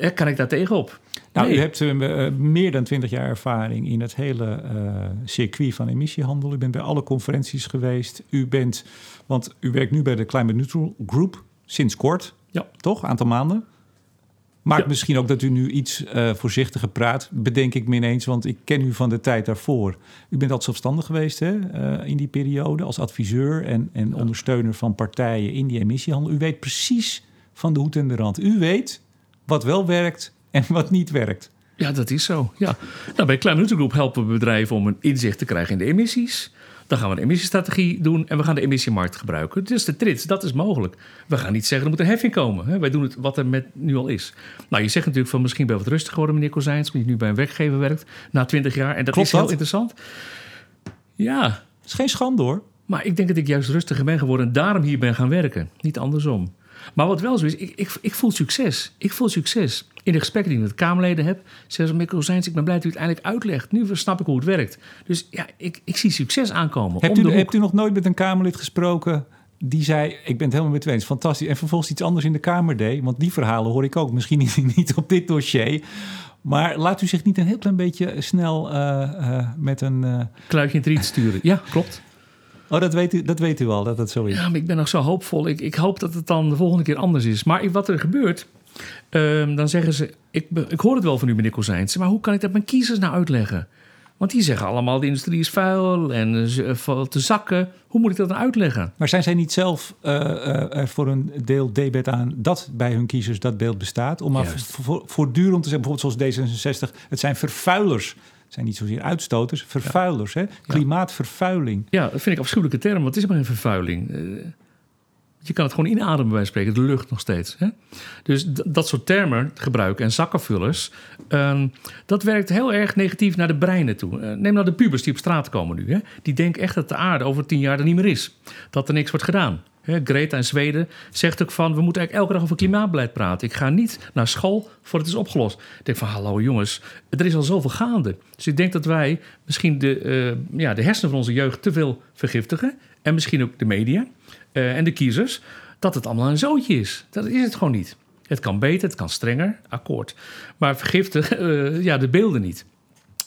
Hè, Kan ik daar tegenop? Nou, Nee. u hebt eh, eh, meer dan 20 jaar ervaring in het hele eh, circuit van emissiehandel. U bent bij alle conferenties geweest. U bent, want u werkt nu bij de Climate Neutral Group sinds kort, Ja. toch? Aantal maanden. Maakt Ja. misschien ook dat u nu iets eh, voorzichtiger praat, bedenk ik me ineens, want ik ken u van de tijd daarvoor. U bent altijd zelfstandig geweest hè, eh, in die periode als adviseur en, en ondersteuner van partijen in die emissiehandel. U weet precies van de hoed en de rand. U weet wat wel werkt en wat niet werkt. Ja, dat is zo. Ja. Nou, bij Group helpen we bedrijven om een inzicht te krijgen in de emissies. Dan gaan we een emissiestrategie doen en we gaan de emissiemarkt gebruiken. Dus de trits, dat is mogelijk. We gaan niet zeggen er moet een heffing komen. Hè? Wij doen het wat er met nu al is. Nou, je zegt natuurlijk van misschien ben je wat rustiger geworden, meneer Kozijns, die nu bij een werkgever werkt na 20 jaar. En dat Klopt is heel dat? interessant. Ja, Het is geen schande hoor. maar ik denk dat ik juist rustiger ben geworden en daarom hier ben gaan werken. Niet andersom. Maar wat wel zo is, ik, ik, ik voel succes. Ik voel succes. In de gesprekken die ik met Kamerleden heb, zeggen ze... Mikkel Zijns, ik ben blij dat u het eindelijk uitlegt. Nu snap ik hoe het werkt. Dus ja, ik, ik zie succes aankomen. Hebt u, hebt u nog nooit met een Kamerlid gesproken die zei: Ik ben het helemaal met u eens, fantastisch. En vervolgens iets anders in de Kamer deed? Want die verhalen hoor ik ook. Misschien niet, [laughs] niet op dit dossier. Maar laat u zich niet een heel klein beetje snel eh, eh, met een. eh, Kluitje in het riet sturen. Ja, klopt. Oh, dat weet, u, dat weet u al, dat dat zo is. Ja, maar ik ben nog zo hoopvol. Ik, ik hoop dat het dan de volgende keer anders is. Maar ik- wat er gebeurt, ehm, dan zeggen ze... Ik, ik hoor het wel van u, meneer Kozijns, maar hoe kan ik dat mijn kiezers nou uitleggen? Want die zeggen allemaal, de industrie is vuil en eh, ze valt te zakken. Hoe moet ik dat dan uitleggen? Maar zijn zij niet zelf eh, eh, er voor een deel debet aan dat bij hun kiezers dat beeld bestaat? Om maar voortdurend te zeggen, bijvoorbeeld zoals D66, het zijn vervuilers. Zijn niet zozeer uitstoters, vervuilers. Hè? Klimaatvervuiling. Ja, dat vind ik afschuwelijke term, want het is maar een vervuiling. Eh, je kan het gewoon inademen bij wijze spreken, de lucht nog steeds. Hè? Dus dat soort termen gebruiken en zakkenvullers... ehm, dat werkt heel erg negatief naar de breinen toe. Eh, neem nou de pubers die op straat komen nu. Hè? Die denken echt dat de aarde over tien jaar er niet meer is. Dat er niks wordt gedaan. Greta in Zweden zegt ook van... we moeten eigenlijk elke dag over klimaatbeleid praten. Ik ga niet naar school voordat het is opgelost. Ik denk van, hallo jongens, er is al zoveel gaande. Dus ik denk dat wij misschien de, eh, ja, de hersenen van onze jeugd te veel vergiftigen. En misschien ook de media. eh, en de kiezers dat het allemaal een zootje is. Dat is het gewoon niet. Het kan beter, het kan strenger, akkoord. Maar vergiftig uh, [laughs] ja, de beelden niet.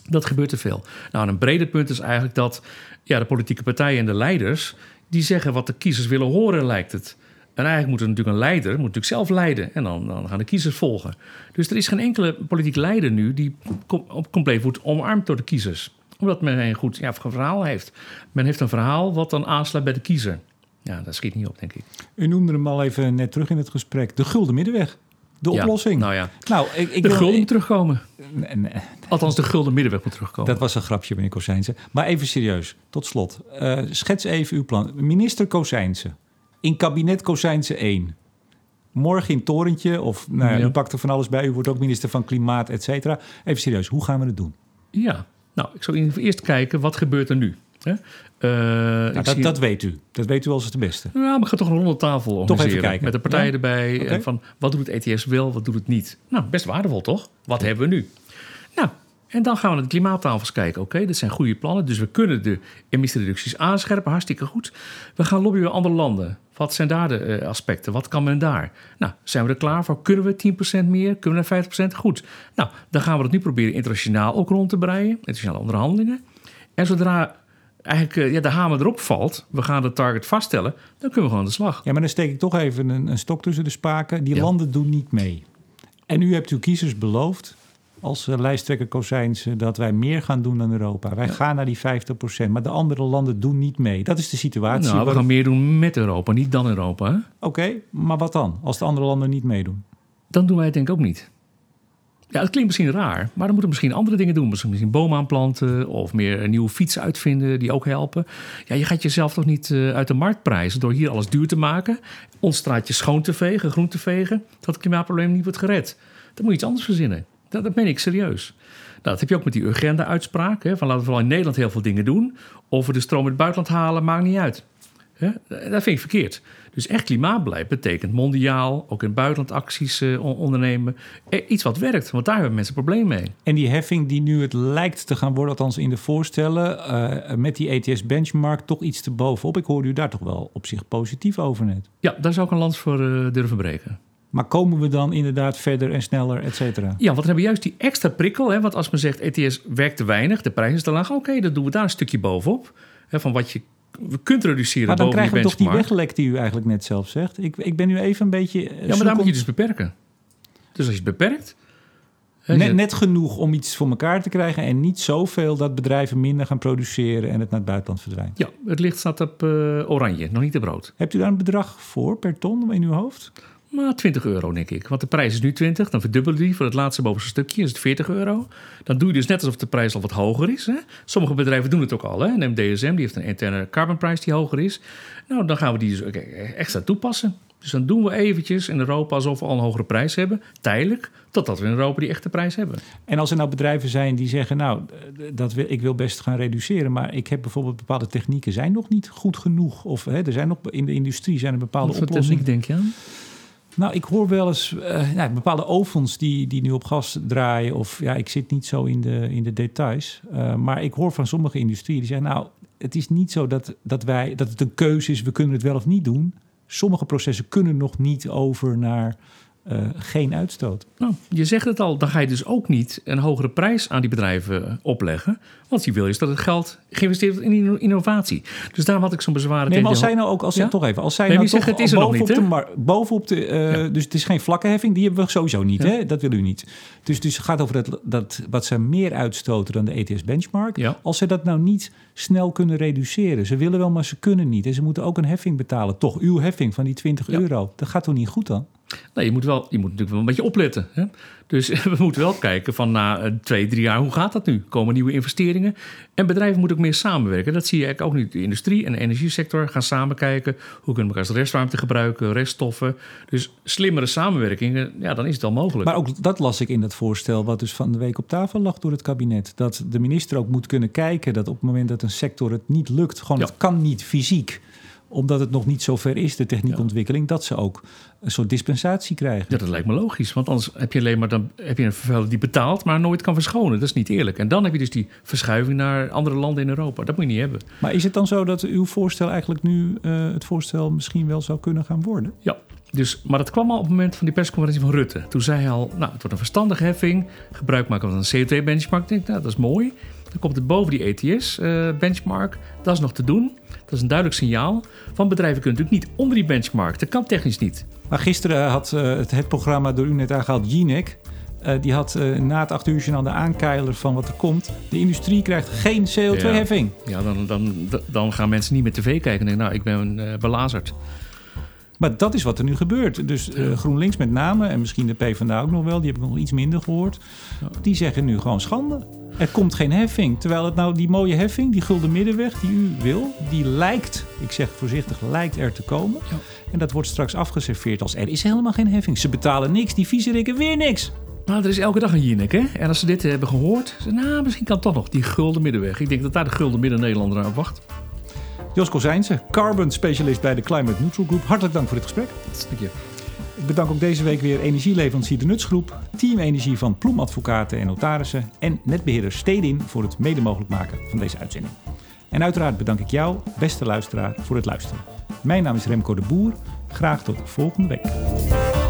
Dat gebeurt te veel. Nou, een breder punt is eigenlijk dat ja, de politieke partijen en de leiders... die zeggen wat de kiezers willen horen, lijkt het. En eigenlijk moet er natuurlijk een leider moet natuurlijk zelf leiden. En dan, dan gaan de kiezers volgen. Dus er is geen enkele politiek leider nu die op compleet wordt omarmd door de kiezers. Omdat men een goed ja, verhaal heeft. Men heeft een verhaal wat dan aansluit bij de kiezer. Ja, dat schiet niet op, denk ik. U noemde hem al even net terug in het gesprek. De gulden middenweg. De oplossing. Nou ja, nou, ik, ik de gulden moet terugkomen. Althans, de gulden middenweg moet terugkomen. Dat was een grapje, meneer Kozijnse. Maar even serieus, tot slot. Uh, schets even uw plan. Minister Kozijnse, in kabinet Kozijnse 1. Morgen in Torentje, of nou, ja. u pakt er van alles bij. U wordt ook minister van Klimaat, et cetera. Even serieus, hoe gaan we het doen? Ja, nou, ik zou eerst kijken, wat gebeurt er nu? Hè? Uh, dat, dat, weet u. Dat weet u als het beste. Ja, maar ik ga toch een ronde tafel organiseren. Toch even kijken. Met de partijen erbij. En van wat doet het ETS wel, wat doet het niet. Nou, best waardevol toch? Wat hebben we nu? Nou, en dan gaan we naar de klimaattafels kijken. Oké, okay, dit zijn goede plannen. Dus we kunnen de emissiereducties aanscherpen. Hartstikke goed. We gaan lobbyen bij andere landen. Wat zijn daar de uh, aspecten? Wat kan men daar? Nou, zijn we er klaar voor? Kunnen we 10% meer? Kunnen we 50%? Goed. Nou, dan gaan we het nu proberen internationaal ook rond te breien. Internationale onderhandelingen. En zodra eigenlijk uh, ja, de hamer erop valt, we gaan de target vaststellen, dan kunnen we gewoon aan de slag. Ja, maar dan steek ik toch even een, een stok tussen de spaken. Die landen doen niet mee. En u hebt uw kiezers beloofd, als uh, lijsttrekker Kozijnse, dat wij meer gaan doen dan Europa. Wij gaan naar die 50%, maar de andere landen doen niet mee. Dat is de situatie. Nou, we gaan meer doen met Europa, niet dan Europa. Oké, maar wat dan, als de andere landen niet meedoen? Dan doen wij het denk ik ook niet. Ja, het klinkt misschien raar, maar dan moeten we misschien andere dingen doen. Misschien bomen aanplanten of meer nieuwe fietsen uitvinden die ook helpen. Ja, je gaat jezelf toch niet uh, uit de markt prijzen door hier alles duur te maken, ons straatje schoon te vegen, groen te vegen, dat het klimaatprobleem niet wordt gered. Dan moet je iets anders verzinnen. Dat, dat meen ik serieus. Nou, dat heb je ook met die Urgenda-uitspraak. Van laten we vooral in Nederland heel veel dingen doen. Of we de stroom uit het buitenland halen, maakt niet uit. Dat vind ik verkeerd. Dus echt klimaatbeleid betekent mondiaal, ook in het buitenland acties uh, ondernemen. Eh, iets wat werkt, want daar hebben mensen problemen mee. En die heffing die nu het lijkt te gaan worden, althans in de voorstellen, uh, met die ETS-benchmark toch iets te bovenop. Ik hoorde u daar toch wel op zich positief over net. Ja, daar zou ik een lans voor durven breken. Maar komen we dan inderdaad verder en sneller, et cetera? Ja, want we hebben juist die extra prikkel. Hè, want als men zegt ETS werkt te weinig, de prijs is te laag. Oké, dan doen we daar een stukje bovenop. Hè, van wat je we kunt reduceren maar dan krijgen we toch die weglek die u eigenlijk net zelf zegt. Ik, ik ben nu even een beetje... Eh, ja, maar daar moet je dus beperken. Dus als je het beperkt... Net, net, genoeg om iets voor elkaar te krijgen en niet zoveel dat bedrijven minder gaan produceren en het naar het buitenland verdwijnt. Ja, het licht staat op uh, oranje, nog niet te brood. Hebt u daar een bedrag voor per ton in uw hoofd? Maar 20 euro, denk ik. Want de prijs is nu 20. Dan verdubbelen die voor het laatste bovenste stukje. Is het 40 euro. Dan doe je dus net alsof de prijs al wat hoger is. Hè? Sommige bedrijven doen het ook al. Hè? Neem DSM, die heeft een interne carbon price die hoger is. Nou, dan gaan we die dus extra toepassen. Dus dan doen we eventjes in Europa alsof we al een hogere prijs hebben. Tijdelijk. Totdat we in Europa die echte prijs hebben. En als er nou bedrijven zijn die zeggen... nou, dat wil, ik wil best gaan reduceren... maar ik heb bijvoorbeeld bepaalde technieken zijn nog niet goed genoeg. Of hè, er zijn nog in de industrie zijn er bepaalde Wat oplossingen. techniek denk je aan? Nou, ik hoor wel eens uh, bepaalde ovens die, die nu op gas draaien. Of ja, ik zit niet zo in de, in de details. Uh, maar ik hoor van sommige industrieën die zeggen: Nou, het is niet zo dat, dat, wij, dat het een keuze is, we kunnen het wel of niet doen. Sommige processen kunnen nog niet over naar uh, geen uitstoot. Nou, je zegt het al, dan ga je dus ook niet een hogere prijs aan die bedrijven opleggen. Want je wil is dat het geld geïnvesteerd wordt in innovatie. Dus daarom had ik zo'n bezwaar. Nee, maar als zij nou ook, als ja? toch even, als zij nee, nou toch het is er bovenop, niet, de, bovenop de, uh, ja. dus het is geen vlakke heffing, die hebben we sowieso niet, ja. hè? Dat wil u niet. Dus, dus het gaat over dat, dat wat ze meer uitstoten dan de ETS benchmark. Als ze dat nou niet snel kunnen reduceren, ze willen wel, maar ze kunnen niet. En ze moeten ook een heffing betalen, toch? Uw heffing van die 20 euro, dat gaat toch niet goed dan? Nee, je moet, wel, je moet natuurlijk wel een beetje opletten. Hè? Dus [laughs] we moeten wel kijken van na eh, twee, drie jaar, hoe gaat dat nu? Komen nieuwe investeringen? En bedrijven moeten ook meer samenwerken. Dat zie je eigenlijk ook nu. De industrie en de energiesector gaan samen kijken. Hoe kunnen we elkaar als restruimte gebruiken, reststoffen. Dus slimmere samenwerkingen, ja, dan is het al mogelijk. Maar ook dat las ik in dat voorstel wat dus van de week op tafel lag door het kabinet. Dat de minister ook moet kunnen kijken dat op het moment dat een sector het niet lukt, gewoon het kan niet fysiek omdat het nog niet zo ver is, de techniekontwikkeling, dat ze ook een soort dispensatie krijgen. Ja, dat lijkt me logisch. Want anders heb je alleen maar dan heb je een vervuiler die betaalt, maar nooit kan verschonen. Dat is niet eerlijk. En dan heb je dus die verschuiving naar andere landen in Europa. Dat moet je niet hebben. Maar is het dan zo dat uw voorstel eigenlijk nu uh, het voorstel misschien wel zou kunnen gaan worden? Ja, dus, maar dat kwam al op het moment van die persconferentie van Rutte. Toen zei hij al, nou, het wordt een verstandige heffing. Gebruik maken van een CO2-benchmark. Ik denk, nou, dat is mooi. Dan komt het boven die ETS-benchmark. dat is nog te doen. Dat is een duidelijk signaal. Van bedrijven kunnen natuurlijk niet onder die benchmark. Dat kan technisch niet. Maar gisteren had uh, het, het, programma door u net aangehaald, Jinek... Uh, die had uh, na het acht uur aan de aankeiler van wat er komt. De industrie krijgt geen CO2-heffing. Ja, ja dan, dan, dan gaan mensen niet meer tv kijken en denken... nou, ik ben uh, belazerd. Maar dat is wat er nu gebeurt. Dus uh, GroenLinks met name, en misschien de PvdA ook nog wel, die heb ik nog iets minder gehoord. Die zeggen nu gewoon schande. Er komt geen heffing. Terwijl het nou die mooie heffing, die gulden middenweg die u wil, die lijkt, ik zeg voorzichtig, lijkt er te komen. Ja. En dat wordt straks afgeserveerd als er is helemaal geen heffing. Ze betalen niks, die viezerikken weer niks. Maar er is elke dag een Jinek, hè? En als ze dit hebben gehoord, ze, nou, misschien kan toch nog die gulden middenweg. Ik denk dat daar de gulden midden Nederlander aan wacht. Jos Kozijnse, carbon specialist bij de Climate Neutral Group. Hartelijk dank voor dit gesprek. Dank je. Ik bedank ook deze week weer energieleverancier De Nutsgroep, Team Energie van Ploemadvocaten en Notarissen en netbeheerder Stedin voor het mede mogelijk maken van deze uitzending. En uiteraard bedank ik jou, beste luisteraar, voor het luisteren. Mijn naam is Remco de Boer. Graag tot volgende week.